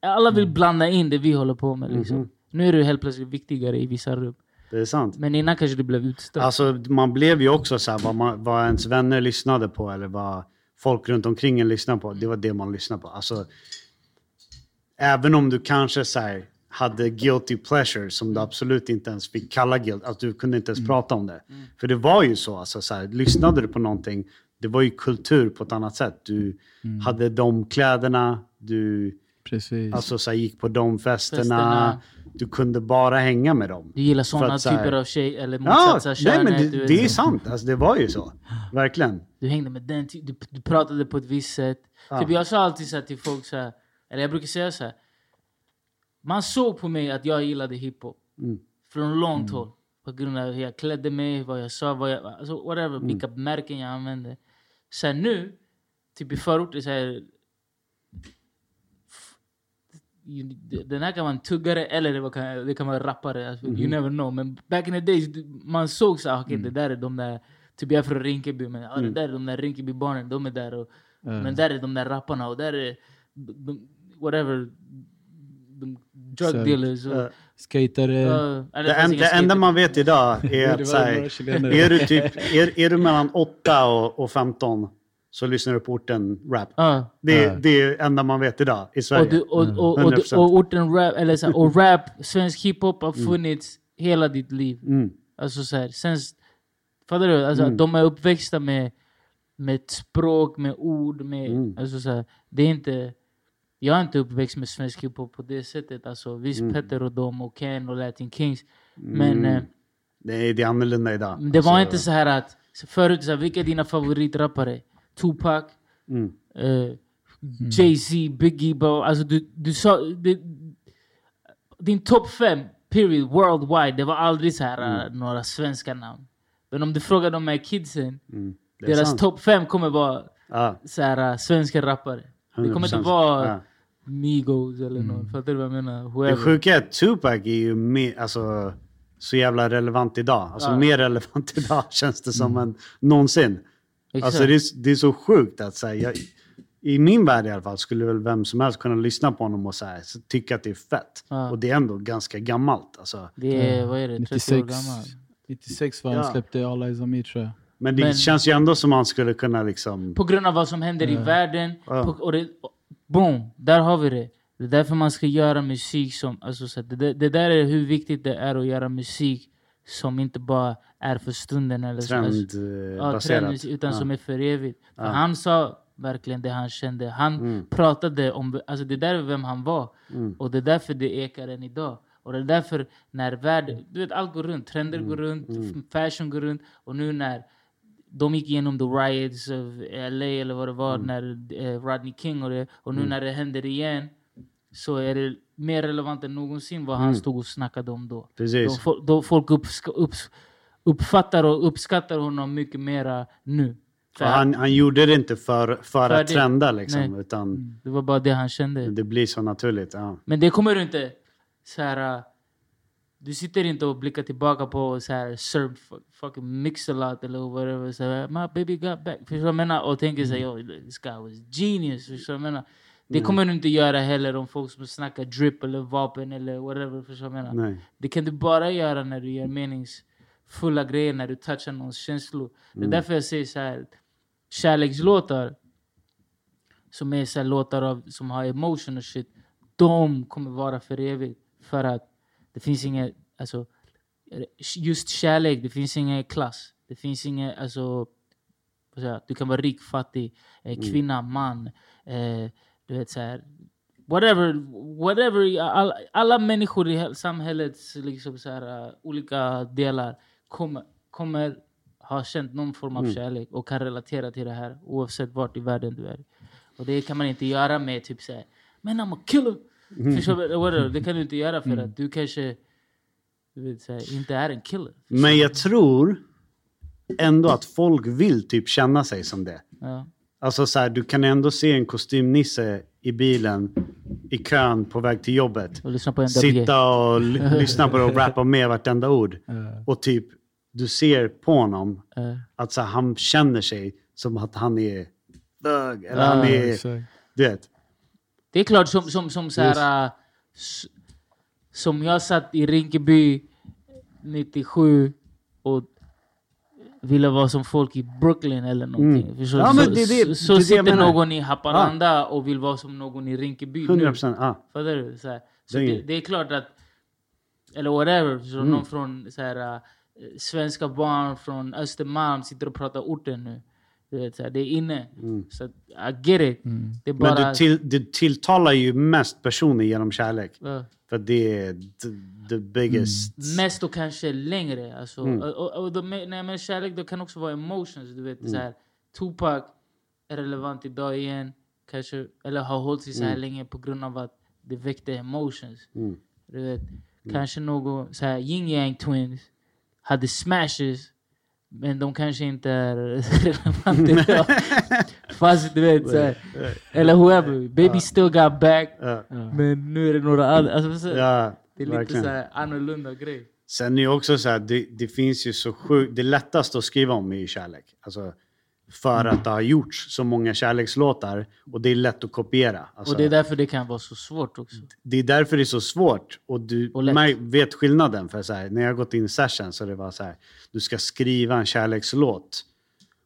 Alla vill blanda in det vi håller på med. Liksom. Nu är det helt plötsligt viktigare i vissa rum. Det är sant. Men innan kanske det blev utstött. Alltså, man blev ju också så här, vad, man, vad ens vänner lyssnade på eller vad folk runt omkring en lyssnade på. Det var det man lyssnade på. Alltså, även om du kanske så här, hade guilty pleasure som du absolut inte ens fick kalla guilt, att du kunde inte ens prata om det. För det var ju så, alltså, så här, lyssnade du på någonting, det var ju kultur på ett annat sätt. Du hade de kläderna, du Precis. alltså, så här, gick på de festerna, Festerna. Du kunde bara hänga med dem. du gillar sådana att så här- typer av tjej, eller Ja, motsatsa nej, könet. men du det, det är sant. Alltså, det var ju så. Verkligen. Du hängde med den, du, du pratade på ett visst sätt. Typ jag sa alltid så till folk, så här, eller jag brukar säga så här. Man såg på mig att jag gillade hiphop. Från långt håll. På grund av hur jag klädde mig, vad jag sa, vad jag, alltså whatever, vilka märken jag använde. Sen nu, typ i förorter, så här, f- ju- den här kan vara en tuggare eller det, kan- det kan vara rappare. Alltså, You never know. Men back in the days, man såg så här, okej det där är de där, typ jag är från Rinkeby, men ja, det där är de där Rinkeby-barnen, de är där. Och, Men där är de där rapparna och där är de, de, whatever, de drug Så, dealers. Och, eh, Skatare. Eller Det, en, det enda man vet idag är att så här, är, du typ, är, är du mellan 8 och, och 15 så lyssnar du på orten rap. Ja. Det, Ja. det är det enda man vet idag i Sverige. Och, du, och, och, och, 100%. och, orten rap, eller så här, och rap, svensk hiphop har funnits hela ditt liv. Mm. Alltså så här, sen, fattar du? Alltså, De är uppväxta med, med språk, med ord, med, Mm. alltså så här, det är inte... Jag är inte uppväxt med svensk hiphop på det sättet. Alltså, visst, Mm. Petter och dem och Ken och Latin Kings. Men eh, Nej, det är annorlunda idag. det var Alltså, inte så här att... Förut, så här, vilka är dina favoritrappare? Tupac, Mm. eh, Jay-Z, Biggie, bro. Alltså du, du sa... Det, din topp fem, period, worldwide, det var aldrig så här eh, några svenska namn. Men om du frågar de här kidsen, Mm. Det deras topp fem kommer vara Ja, så här, eh, svenska rappare. Det kommer inte 100%. vara Ja. Migos eller någon. Fattar du vad jag menar? Det Whoever. sjuka är att Tupac är ju mer, alltså, så jävla relevant idag. Alltså Ja. mer relevant idag känns det som än någonsin. Exakt. Alltså det är, det är så sjukt att säga. I min värld i alla fall skulle väl vem som helst kunna lyssna på honom och så här, tycka att det är fett. Ja. Och det är ändå ganska gammalt. Alltså. det är, vad är det, 30 år 96, gammal. 96 var han Ja. släppte All Eyes On Me tror jag. Men det Men- känns ju ändå som man skulle kunna liksom... På grund av vad som händer i världen. Ja. På, och det, boom, där har vi det. Det är därför man ska göra musik som... Alltså, så att det, det där är hur viktigt det är att göra musik som inte bara är för stunden. Eller så, alltså, ja, trendmusik, utan Ja. som är för evigt. För Ja. Han sa verkligen det han kände. Han Mm. pratade om... Alltså det där är vem han var. Mm. Och det är därför det ekar än idag. Och det är därför när världen... Du vet, allt går runt. Trender Mm. går runt, fashion går runt. Och nu när de gick igenom the riots of LA eller vad det var Mm. när eh, Rodney King och det. Och nu när det händer igen så är det mer relevant än någonsin vad han stod och snackade om då. Mm. Precis. Då, då folk uppska, upps, uppfattar och uppskattar honom mycket mera nu. Han, han gjorde det inte för, för, För att det- trenda liksom. nej. Utan Det var bara det han kände. det blir så naturligt. Ja. Men det kommer du inte så här. äh, Du sitter inte och blickar tillbaka på så här fu- fucking mix a lot eller whatever. Så här, My baby got back. Förstår du vad jag menar? Och tänker så här, yo, this guy was genius. Förstår du vad jag menar? Det kommer du inte göra heller om folk som snackar drip eller vapen eller whatever. Förstår jag menar? Nej. Det kan du bara göra när du gör meningsfulla grejer, när du touchar någons känslor. Det är därför jag säger så här, kärlekslåtar som är så här låtar av, som har emotion och shit, de kommer vara för evigt. För att det finns inget, alltså, just kärlek, det finns ingen klass. Det finns inget, alltså, du kan vara rik, fattig, eh, kvinna, man, eh, du vet så här, whatever, whatever, alla, alla människor i samhällets liksom så här, uh, olika delar kommer, kommer ha känt någon form av kärlek och kan relatera till det här oavsett vart i världen du är. Och det kan man inte göra med typ såhär, men I'm a killer. Förstår du? Whatever. Det kan du inte göra för att du kanske du vet, här, inte är en killer. Men jag tror ändå att folk vill typ känna sig som det. Ja. Alltså så här, du kan ändå se en kostymnisse i bilen, i kön på väg till jobbet. Och. Sitta och lyssna på det och rappa med vartenda ord. Och typ, du ser på honom Eh, att så här, han känner sig som att han är thug. Eller Ja, han är, Exakt. du vet. Det är klart som, som, som så här, äh, s- Som jag satt i Rinkeby 97 och ville vara som folk i Brooklyn eller någonting. Mm. Förstår Ja, men så det det- så, så det sitter någon i Haparanda och vill vara som någon i Rinkeby nu. 100 procent. Ja. Fattar du? Så, så Det är det, är klart att, eller whatever, så Mm. någon från så här, äh, svenska barn från Östermalm sitter och pratar orten nu. Du vet, så här, det är inne. Så att, I get it. Det är bara... Mm. Men du, till, du tilltalar ju mest personer genom kärlek. Ja. För det är the, the biggest... Mest och kanske längre. Alltså, Mm. och, och, och de, när jag menar kärlek, det kan också vara emotions. Du vet, Mm. så här, Tupac är relevant idag igen. Kanske, eller har hållit sig så här länge på grund av att det väckte emotions. Mm. Du vet, Kanske någon, så här, Yin Yang Twins hade smashes. Men de kanske inte är relevanta idag. Fast du vet, så här, eller whoever. Baby still got back. Men nu är det några andra. Alltså, så, ja, det är lite verkligen. så här annorlunda grej. Sen är det också så här, det, det finns ju så sjukt... Det lättaste att skriva om är ju kärlek. Alltså, för att det har gjorts så många kärlekslåtar och det är lätt att kopiera. Alltså, Och det är därför det kan vara så svårt också. det är därför det är så svårt. Och du Och vet skillnaden. För så här, när jag gått in i session så det var så här, du ska skriva en kärlekslåt.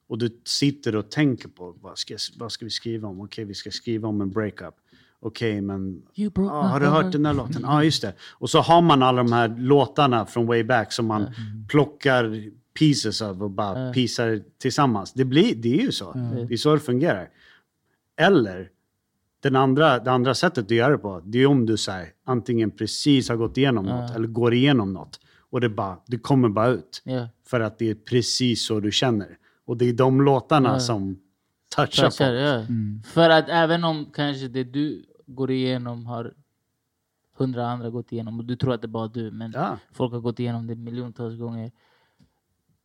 Och du sitter och tänker på vad ska, vad ska vi skriva om? Okej, vi ska skriva om en breakup. Okej, men broke Ja, my har du hört den där låten? Ja, just det. Och så har man alla de här låtarna från way back som man plockar pieces av och bara piecar tillsammans. Det, blir, det är ju så. Det är så det fungerar. Eller, den andra, det andra sättet att göra det på, det är om du säger antingen precis har gått igenom något eller går igenom något. Och det, bara, det kommer bara ut. Ja. För att det är precis så du känner. Och det är de låtarna Ja. som touchar Touchar, på. ja. För att även om kanske det du går igenom har hundra andra gått igenom och du tror att det är bara du, men Ja. folk har gått igenom det miljontals gånger.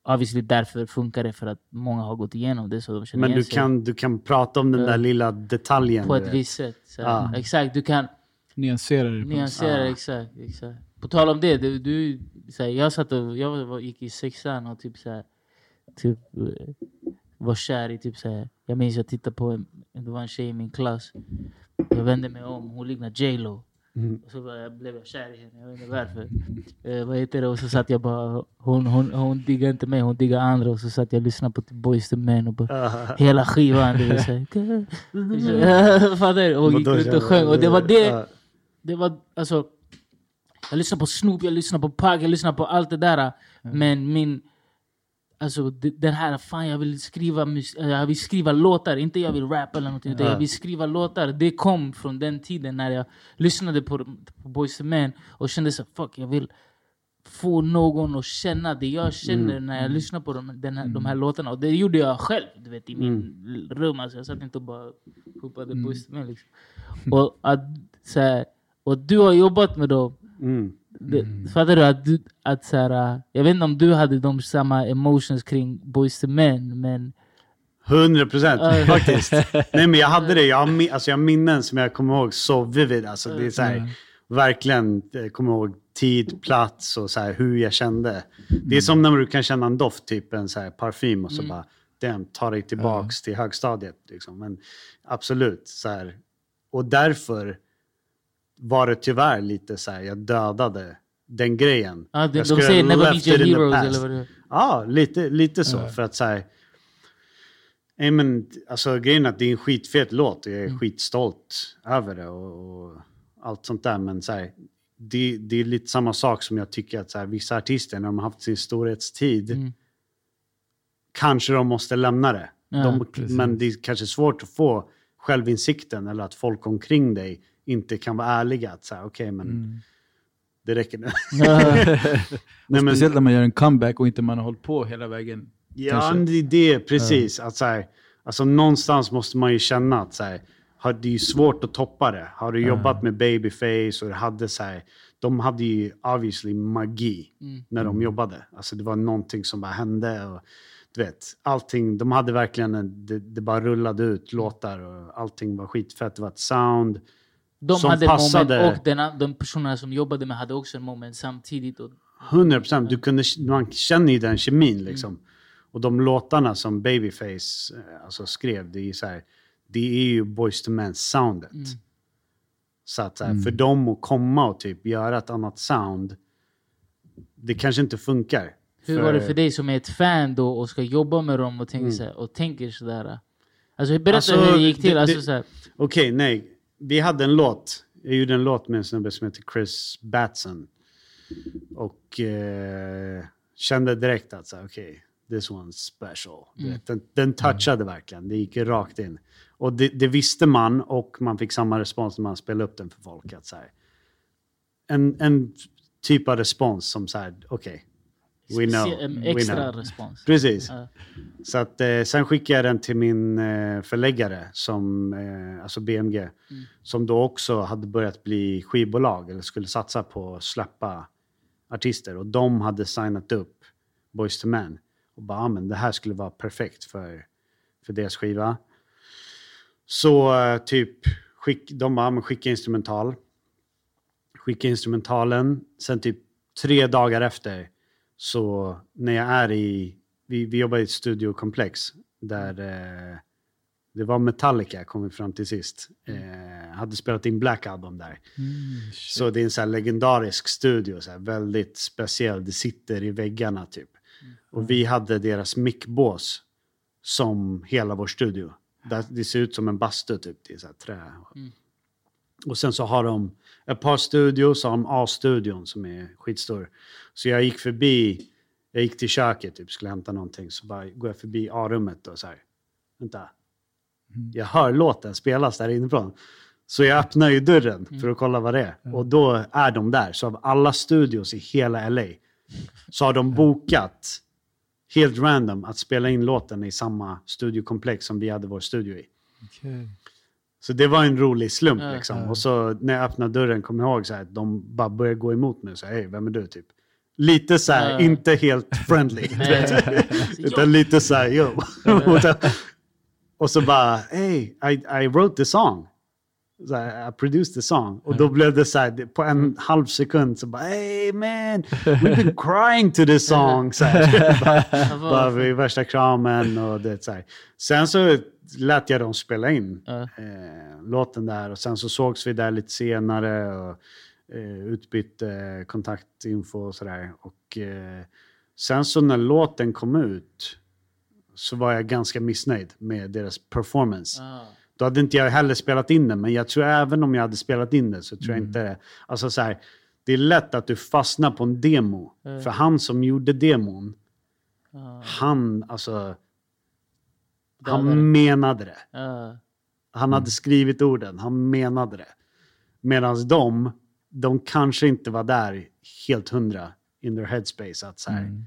Obviously därför funkar det för att många har gått igenom det så de känner Men igen du sig kan, du kan prata om den där lilla detaljen. på ett vet. visst sätt. Så, Ja. Exakt, du kan Nyansera det. nyansera, exakt, exakt. På tal om det, du, du, så här, jag satt och, jag var, gick i sexan och typ så här, typ eh, var kär i typ så här. jag minns jag tittade på, en, det var en tjej i min klass. Jag vände mig om, hon liknade J Lo. Mm. Och så var jag, blev jag kär i henne, jag vet inte varför. Eh, vad heter det? Och så satt jag bara, hon, hon, hon diggar inte mig, hon diggar andra. Och så satt jag och lyssnade på typ Boyz II Men och bara, hela skivan. Det var så här, Fattar du? Och gick runt och sjöng. Och det var det, Ja. det var alltså... Jag lyssnar på Snoop, jag lyssnar på Pug, jag lyssnar på allt det där. Men min... Alltså den här, fan jag vill skriva äh, jag vill skriva låtar, inte jag vill rappa eller någonting. utan Jag vill skriva låtar. Det kom från den tiden när jag lyssnade på, på Boyz II Men och kände så fuck jag vill få någon att känna det jag känner när jag lyssnar på de, den här, de här låtarna. Och det gjorde jag själv du vet, i min rum. Alltså, jag satt inte och bara hoppade mm. Men. Liksom. Och, att, så här, och du har jobbat med dem. Mm. Fattar du? Att, du att så här, äh, jag vet inte om du hade de samma emotions kring Boyz II Men, men 100 procent faktiskt. Nej men jag hade det. Jag har, alltså, jag har minnen som jag kommer ihåg så vivid. Alltså, det är så här, Verkligen, jag kommer ihåg tid, plats och så här, hur jag kände. Det är som när du kan känna en doft, typ en så här, parfym och så bara den tar dig tillbaks till högstadiet. Liksom. Men absolut, så här. Och därför var det tyvärr lite så här, jag dödade den grejen. ja, de, Jag de skulle säger never left meet your heroes past. eller vad det är. Ja, lite, lite så. För att så här, men, alltså, grejen är att det är en skitfet låt och jag är Mm. skitstolt över det och, och allt sånt där. Men så här, det, det är lite samma sak som jag tycker att så här, vissa artister, när de har haft sin storhetstid, Mm. kanske de måste lämna det. Ja, de, men det är kanske svårt att få självinsikten eller att folk omkring dig inte kan vara ärliga. Att säga, okej, men Mm. det räcker nu. Nej, men- Speciellt när man gör en comeback och inte man har hållit på hela vägen. Ja, det är det. Precis. Att, så här, alltså, någonstans måste man ju känna att så här, har, det är svårt att toppa det. Har du jobbat med Babyface och du hade så här, de hade ju obviously magi Mm. när de jobbade. Alltså, det var någonting som bara hände. Och du vet, allting, de hade verkligen, en, det, det bara rullade ut låtar och allting var skitfett. Det var ett sound. De som hade passade- moment och den, de personerna som jobbade med hade också en moment samtidigt. Och, 100 procent. Du kunde, man känner ju den kemin liksom. Och de låtarna som Babyface eh, alltså, skrev, det är ju så här, det är ju Boyz II Men soundet. Så att så här, för dem att komma och typ göra ett annat sound, det kanske inte funkar. hur var det för dig som är ett fan då och ska jobba med dem och, tänker så här, och tänker sådär? Alltså berätta Alltså, hur det gick till. alltså, det- så här, Okej, nej. Vi hade en låt. Jag gjorde en låt med en snubbe som heter Chris Batson. Och eh, kände direkt att okej, this one's special. Vet, Den, den touchade verkligen. Det gick rakt in. Och det, det visste man och man fick samma respons när man spelade upp den för folk. Att så här, en, en typ av respons som så här, okej, we know. en we extra know. respons. Precis. Ja. Så att, eh, sen skickade jag den till min eh, förläggare, som, eh, alltså BMG, som då också hade börjat bli skivbolag eller skulle satsa på att släppa artister. Och de hade signat upp Boys to Men. Och bara, ah, men det här skulle vara perfekt för, för deras skiva. Så eh, typ, skick, de bara, ah, men skicka instrumental. Skicka instrumentalen. Sen typ tre dagar efter, så när jag är i, vi, vi jobbar i ett studiokomplex där eh, det var Metallica kom vi fram till sist. Eh, hade spelat in Black Album där. Så det är en så legendarisk studio, så väldigt speciell. Det sitter i väggarna typ. Och vi hade deras mickbås som hela vår studio. Där- Det ser ut som en bastu typ, det är så här trä. Och sen så har de ett par studios, så har de A-studion som är skitstor. Så jag gick förbi, jag gick till köket typ, skulle hämta någonting, så bara går jag förbi A-rummet och så här, vänta. Jag hör låten spelas där inifrån. Så jag öppnar ju dörren för att kolla vad det är. Och då är de där. Så av alla studios i hela LA så har de bokat helt random att spela in låten i samma studiokomplex som vi hade vår studio i. Okej. Så det var en rolig slump Ja. liksom. Och så när jag öppnade dörren kom jag ihåg så här, att de bara började gå emot mig och säga hej, vem är du? Typ. Lite så här, Ja. inte helt friendly. Så, Utan lite så här, yo. och så bara, hey, I, I wrote the song. Så här, I produced the song. Och då blev det så här, på en halv sekund så bara, hey man, we've been crying to this song. Så här, bara, bara värsta kramen och det så här. Sen så lät jag dem spela in Ja. eh, låten där och sen så sågs vi där lite senare och eh, utbytte kontaktinfo och sådär. Och eh, sen så när låten kom ut så var jag ganska missnöjd med deras performance. Ah. Då hade inte jag heller spelat in den, men jag tror även om jag hade spelat in den så tror jag inte... Alltså så här, det är lätt att du fastnar på en demo. För han som gjorde demon, Ah. han, alltså... Han menade det. Ah. Han hade skrivit orden, han menade det. Medan de, de kanske inte var där helt hundra in their headspace. Att så här,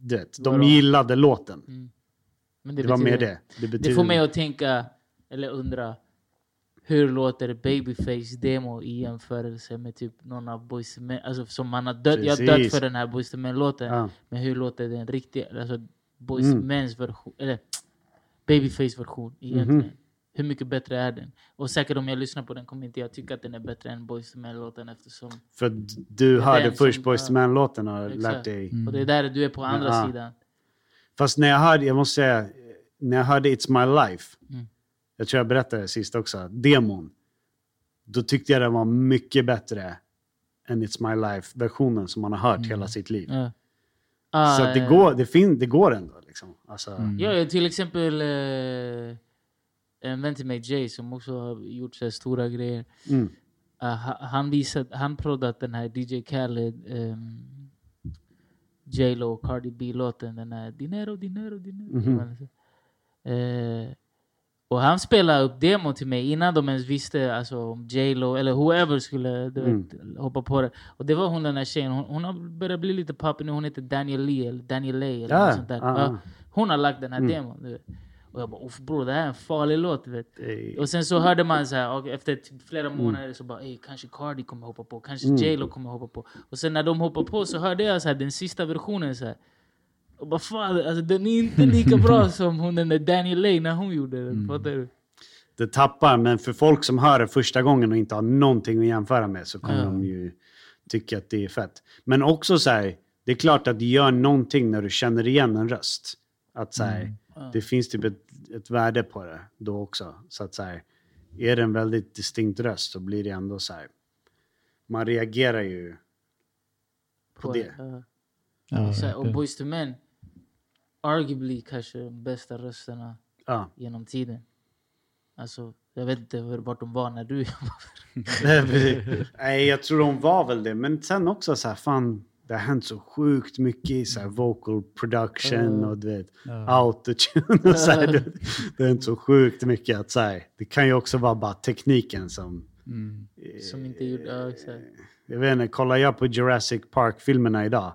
du vet, de Vadå? gillade låten. Men Det, var mer betyder- det. Det, Det betyder, får mig att tänka, eller undra, hur låter Babyface demo i jämförelse med typ någon av Boyz II? Alltså som man har dött, jag har dött för den här Boyz II Men-låten. Ja. Men hur låter den riktiga, alltså Boyz Mm. Mens version, eller Babyface version egentligen? Hur mycket bättre är den? Och säkert om jag lyssnar på den kommer inte jag tycka att den är bättre än Boyz II Men-låten eftersom... För du hörde först Boyz II ja. Men-låten och lärt dig. Och det är där du är på andra Ja. sidan. Fast när jag hörde, jag måste säga, när jag hörde It's My Life, Mm. jag tror jag berättade det sist också, demon, då tyckte jag den var mycket bättre än It's My Life-versionen som man har hört hela sitt liv. Ja. Ah, Så det, går, det, fin, det går ändå. Liksom. Alltså, Ja, ja, till exempel eh, en vän till mig, Jay, som också har gjort så här stora grejer. mm. Uh, ha- han visade, han proddat den här DJ Khaled, um, J.Lo, Cardi B-låten. Den här Dinero, Dinero, Dinero. Mhm. Eh, och han spelade upp demo till mig innan de ens visste alltså, om J.Lo eller whoever skulle du Mm. vet, hoppa på det. Och det var hon den här tjejen, hon, hon har börjat bli lite poppig nu. Hon heter Daniel Lee eller Daniel Lay eller Ja, något sånt där. ja. hon har lagt den här Mm. demon. Vet. Och jag bara, uff bror det här är en farlig låt. Vet. Och sen så hörde man så här, och efter flera månader så bara, "Ey, kanske Cardi kommer hoppa på, kanske Mm. J.Lo kommer hoppa på. Och sen när de hoppar på så hörde jag så här, den sista versionen så här. Och bara fan, alltså, den är inte lika bra som hon den där Daniel Lay när hon gjorde den. Fattar du? Det tappar, men för folk som hör det första gången och inte har någonting att jämföra med så kommer Ja. de ju tycka att det är fett. Men också så här, det är klart att det gör någonting när du känner igen en röst. Att så här, det finns typ ett, ett värde på det då också. Så att så här, är det en väldigt distinkt röst så blir det ändå så här, man reagerar ju på det. Ja. Ja, och. Boyz II Men, arguably kanske de bästa rösterna Ja. genom tiden. Alltså, jag vet inte vart de var när du Nej, jag tror de var väl det. Men sen också så här, fan, det har hänt så sjukt mycket i så här vocal production och du vet, autotune och så här. Det, det har hänt så sjukt mycket att så här, det kan ju också vara bara tekniken som... som inte gjorde... Ja, exakt. Jag vet inte, kollar jag på Jurassic Park-filmerna idag,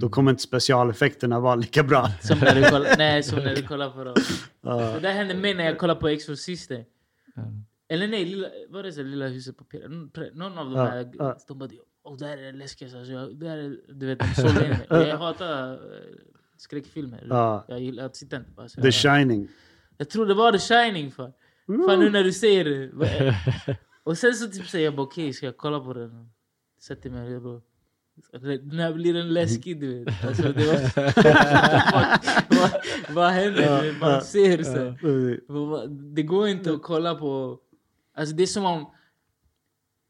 då kommer inte specialeffekterna vara lika bra. Som när du kollar, nej, som när du kollar på dem. Det där hände mig när jag kollade på Exorcisten. Eller nej, lilla, vad är det så, Lilla huset på Peter? Någon- av de här, ja. de bara Åh, det här är det läskigaste. Alltså, jag, det här är, du vet, de sålde in mig. Och Jag hatar eh, skräckfilmer. Ja. Jag gillar att sitta inte bara så The här. Shining. Jag tror det var The Shining fan. Fan nu när du säger det. Och sen så typ säger jag bara okej, ska jag kolla på den? Sätter mig och jag bara... När blir den läskig du vet? Alltså, det var, vad, vad, vad händer? Man ser så. här. Det går inte att kolla på... Alltså det är som om...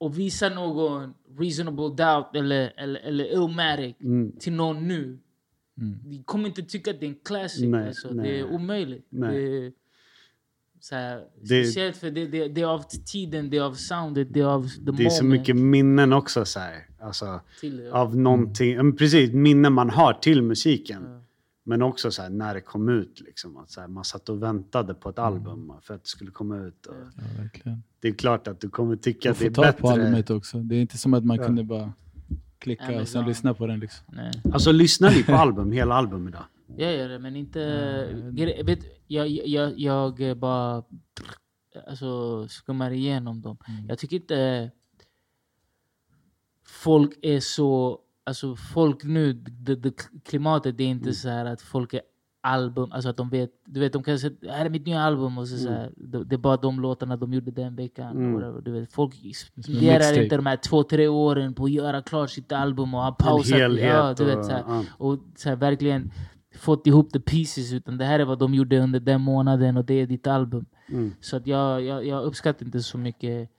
att visa någon reasonable doubt eller, eller, eller illmatic till någon nu. De kommer inte tycka att det är en classic. Nej, alltså. nej. Det är omöjligt. Nej. Det är, så här, Det- speciellt för det, det, det är av tiden, det är av soundet, det är av the Det är så moment mycket minnen också så här. Alltså, till det. av någonting, men precis, minnen man har till musiken. Men också så här, när det kom ut. Liksom, att så här, man satt och väntade på ett album för att det skulle komma ut. Och Ja, det är klart att du kommer tycka att det är få tag på bättre. albumet också. Det är inte som att man kunde bara klicka och sen Amazon. lyssna på den. Liksom. Nej. Alltså lyssnar ni på album, hela album idag? Jag gör det, men inte... Gre- vet, jag, jag, jag bara alltså, skummar igenom dem. Jag tycker inte folk är så... Alltså folk nu, det, det, klimatet det är inte så här att folk är album, alltså att de vet, du vet de kan säga det här är mitt nya album och så, så här, det, det är bara de låtarna de gjorde den veckan. Whatever, du vet. Folk spenderar inte de här två, tre åren på att göra klart sitt album och ha pausat. ja, du vet, och- så här, och så här, verkligen fått ihop the pieces. Utan det här är vad de gjorde under den månaden och det är ditt album. Mm. Så att jag, jag, jag uppskattar inte så mycket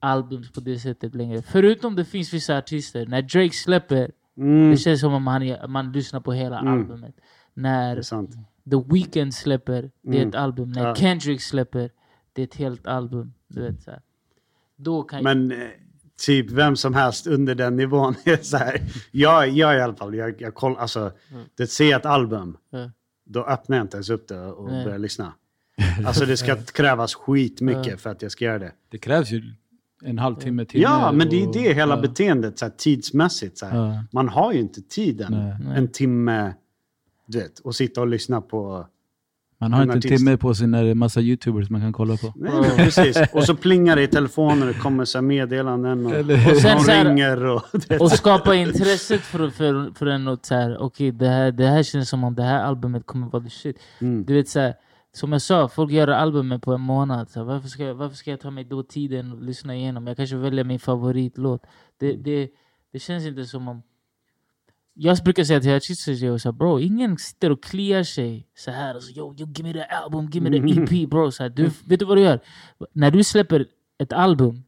albums på det sättet längre. Förutom det finns vissa artister. När Drake släpper, Mm, det känns som om man, man lyssnar på hela albumet. det När. The Weeknd släpper, det är ett album. När Ja. Kendrick släpper, det är ett helt album. Du vet, så här. Då kan Men eh, typ vem som helst under den nivån är så här. Jag, jag i alla fall, jag, jag koll, alltså, det ser ett album, Ja. då öppnar jag inte ens upp det och Nej. börjar lyssna. Alltså det ska krävas skitmycket för att jag ska göra det. Det krävs ju en halvtimme till. Ja, men det är och- det hela ja. beteendet så här, tidsmässigt. Så här. Ja. Man har ju inte tiden, Nej. en timme, du vet, och sitta och lyssna på... Man har en inte en timme på sig när det är massa youtubers man kan kolla på. Nej, men precis. Och så plingar det i telefonen och det kommer så här meddelanden och, Eller- Och sen någon så här- ringer och... Och skapa intresset för, för, för en att så här, okej det, här, det här känns som om det här albumet kommer vara the shit. Mm. Du vet så här, som jag sa, folk gör albumet på en månad. Så varför, ska jag, varför ska jag ta mig då tiden och lyssna igenom? Jag kanske väljer min favoritlåt. Det, det, det känns inte som om... Jag brukar säga till artister, så här, bro, ingen sitter och kliar sig så här. Alltså, yo, yo, give me the album, give me the EP bro. Så här, du, vet du vad du gör? När du släpper ett album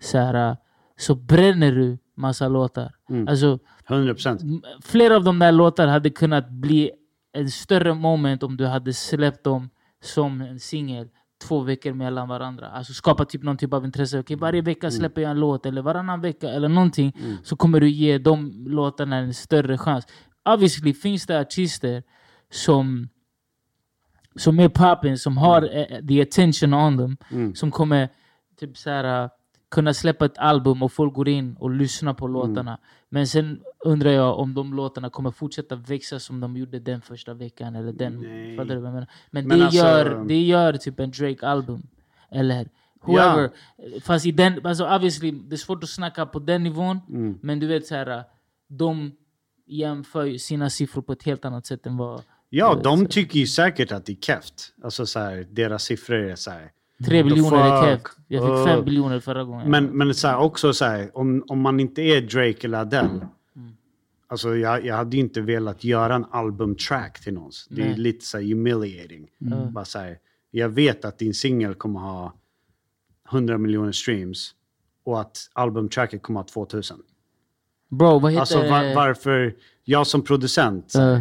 så, här, så bränner du massa låtar. Alltså, 100 procent. M- Flera av de där låtarna hade kunnat bli en större moment om du hade släppt dem som en singel två veckor mellan varandra. Alltså skapa typ någon typ av intresse. Okej, varje vecka släpper jag en låt eller varannan vecka eller någonting. Så kommer du ge de låtarna en större chans. Obviously finns det artister som som är poppin, som har eh, the attention on them. Som kommer typ så här, uh, kunna släppa ett album och folk går in och lyssnar på låtarna. Men sen undrar jag om de låtarna kommer fortsätta växa som de gjorde den första veckan. Eller den, Nej. fattar du vad jag menar? Men, Men det, alltså- gör, det gör typ en Drake-album. Eller whoever. Fast i den, alltså obviously, det är svårt att snacka på den nivån. Men du vet så här, de jämför sina siffror på ett helt annat sätt än vad Ja, de tycker ju säkert att det är keft. Alltså så här, deras siffror är så här. Tre biljoner är keft. Jag fick Uh. fem biljoner förra gången. Men, men så här, också så här, om, om man inte är Drake eller Adele. Mm. Alltså jag, jag hade ju inte velat göra en albumtrack till någon. Det är lite så här humiliating. Mm. Bara så här, jag vet att din singel kommer ha 100 miljoner streams och att albumtracket kommer ha 2000. Bro, vad heter... Alltså var, varför, jag som producent, Eh,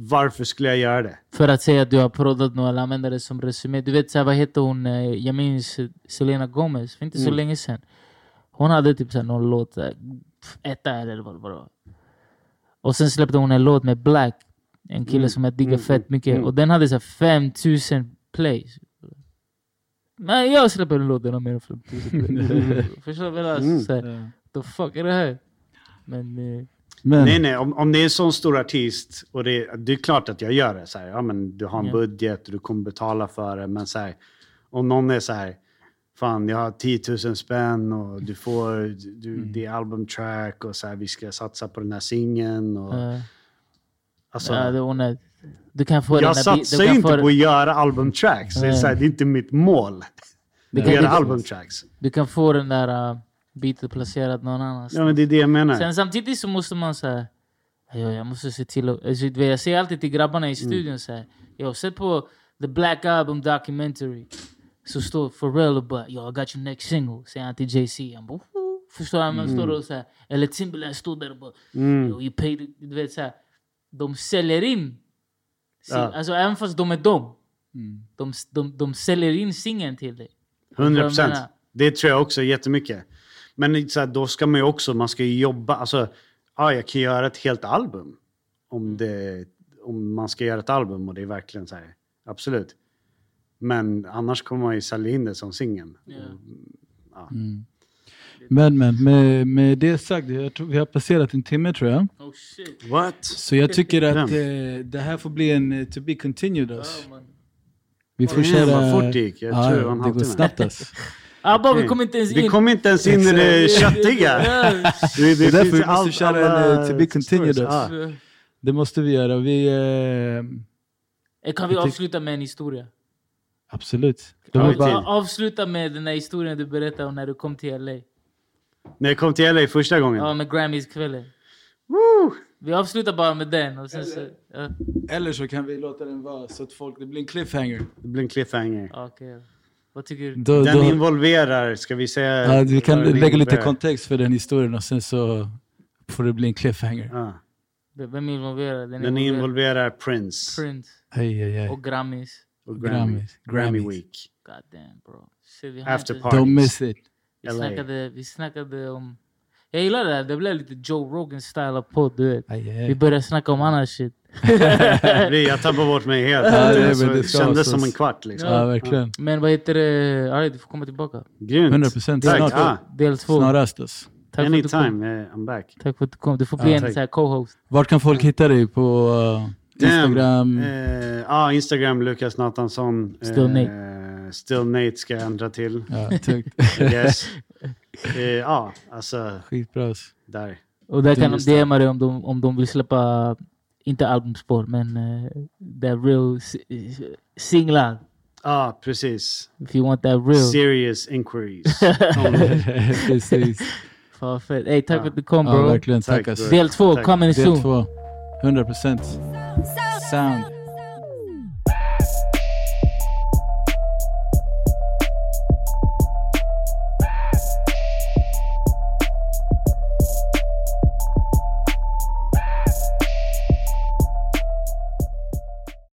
varför skulle jag göra det? för att säga att du har proddat några eller använda det som resumé. Du vet, så här, vad heter hon? eh, Jag minns eh, Selena Gomez, för inte så Mm. länge sedan. Hon hade typ så här, någon låt, pff, etta eller vad det var. Och sen släppte hon en låt med Black, en kille Mm. som jag diggar Mm, fett mycket. mm. Och den hade så här 5000 plays. Men jag släpper en låt den har mer än 5000 plays. Förstår du vad jag menar? Mm. The fuck är det här? Men... eh, Men, Nej, nej, om, om det är en sån stor artist och det, det är klart att jag gör det. Så här, ja, men du har en Ja. budget och du kommer betala för det. Men så här, om någon är så här, fan jag har 10 000 spänn och du får, du, Mm. det är albumtrack och så här, vi ska satsa på den här singeln. Och, eh, alltså, ja, det är onödigt. Du kan få jag satsar ju inte få- på att göra albumtracks. Det är, så här, det är inte mitt mål. Du Att kan, göra du, albumtracks. du kan få den där uh, bitet placerad någon annanstans. Ja, men det är det jag menar. Sen samtidigt så måste man säga, ja, jag måste se till att... Alltså, jag säger alltid till grabbarna i Mm. studion så här, sätt på The Black Album Documentary. Så står Pharrell och bara, yo I got your next single. Säger han till JC. Han bara, "Woho." Förstår du? Man står och så här, eller Timberland står där och bara, Mm. yo you paid... Du vet så här, de säljer in. Sin, Ja. Alltså även fast de är dem. Mm. De, de, de säljer in singeln till dig. 100 Förstår du vad jag procent. Det tror jag också jättemycket. Men så här, då ska man ju också, man ska ju jobba, alltså, ja, jag kan göra ett helt album. Om, det, om man ska göra ett album och det är verkligen så här, absolut. Men annars kommer man ju sälja in det som singel. Ja. men, men med, med det sagt, jag tror vi har passerat en timme tror jag. Oh shit. What? Så jag tycker att eh, det här får bli en eh, to be continued. Alltså. Man. Vi får köra... vad fort det gick. Jag tror det var en det går halvtimme. snabbt alltså. Abba, vi kom inte ens in. Vi kom inte ens in i det köttiga. Det, är därför vi måste allt- köra en, alla eh, to be continued. Ja. Det måste vi göra. Vi, eh, Eh, Kan vi avsluta med en historia? absolut. Bara, ta- avsluta med den där historien du berättade om när du kom till LA? När jag kom till LA första gången. Ja, med Grammys-kvällen. Woo! Vi avslutar bara med den. Och sen så, ja, eller så kan vi låta den vara så att folk, det blir en cliffhanger. Det blir en cliffhanger. okej. Vad tycker du? Då, Den då, involverar, ska vi säga... ja, vi kan den lägga lite involverar? kontext för den historien och sen så får det bli en cliffhanger. Ja. Vem är involverad? Den involverar Prince Prince Aj, aj, aj. och Grammys. och Grammy. Grammys. Grammy. Week. God damn bro. Shit, After inte- party. Don't miss it. Vi snackade, vi snackade om... Jag gillar det här. Det blev lite Joe Rogan style av podd, du vet. Vi började snacka om annan shit. Det- jag tappade bort mig helt. Ja, det- Alltså, det kändes så. som en kvart liksom. Ja, verkligen. Men vad heter det? Du får komma tillbaka. Grymt. 100% Tack. snart. Ah, Del två. Snarast alltså. Tack du anytime, eh, I'm back. Tack för att du kom. Du får bli Ja, en tack. så här co-host. Vart kan folk hitta dig? På uh, Instagram? Eh, ja, Instagram, Lukas Nathansson. Still Eh, Still Nate ska jag ändra till. Ja. Yes. eh, ja, alltså Skitbra. där. Och där kan de. DMa dig om de, om de vill släppa, inte albumspår, men uh, that real si- singlar. Ja, precis. If you want that real. Serious inquiries. Precis. Fan fett. Ey, tack Ja. för att du kom Ja, bro. verkligen. Tack, Tack alltså. Del två, Tack. coming Del soon. två. 100%. Sound.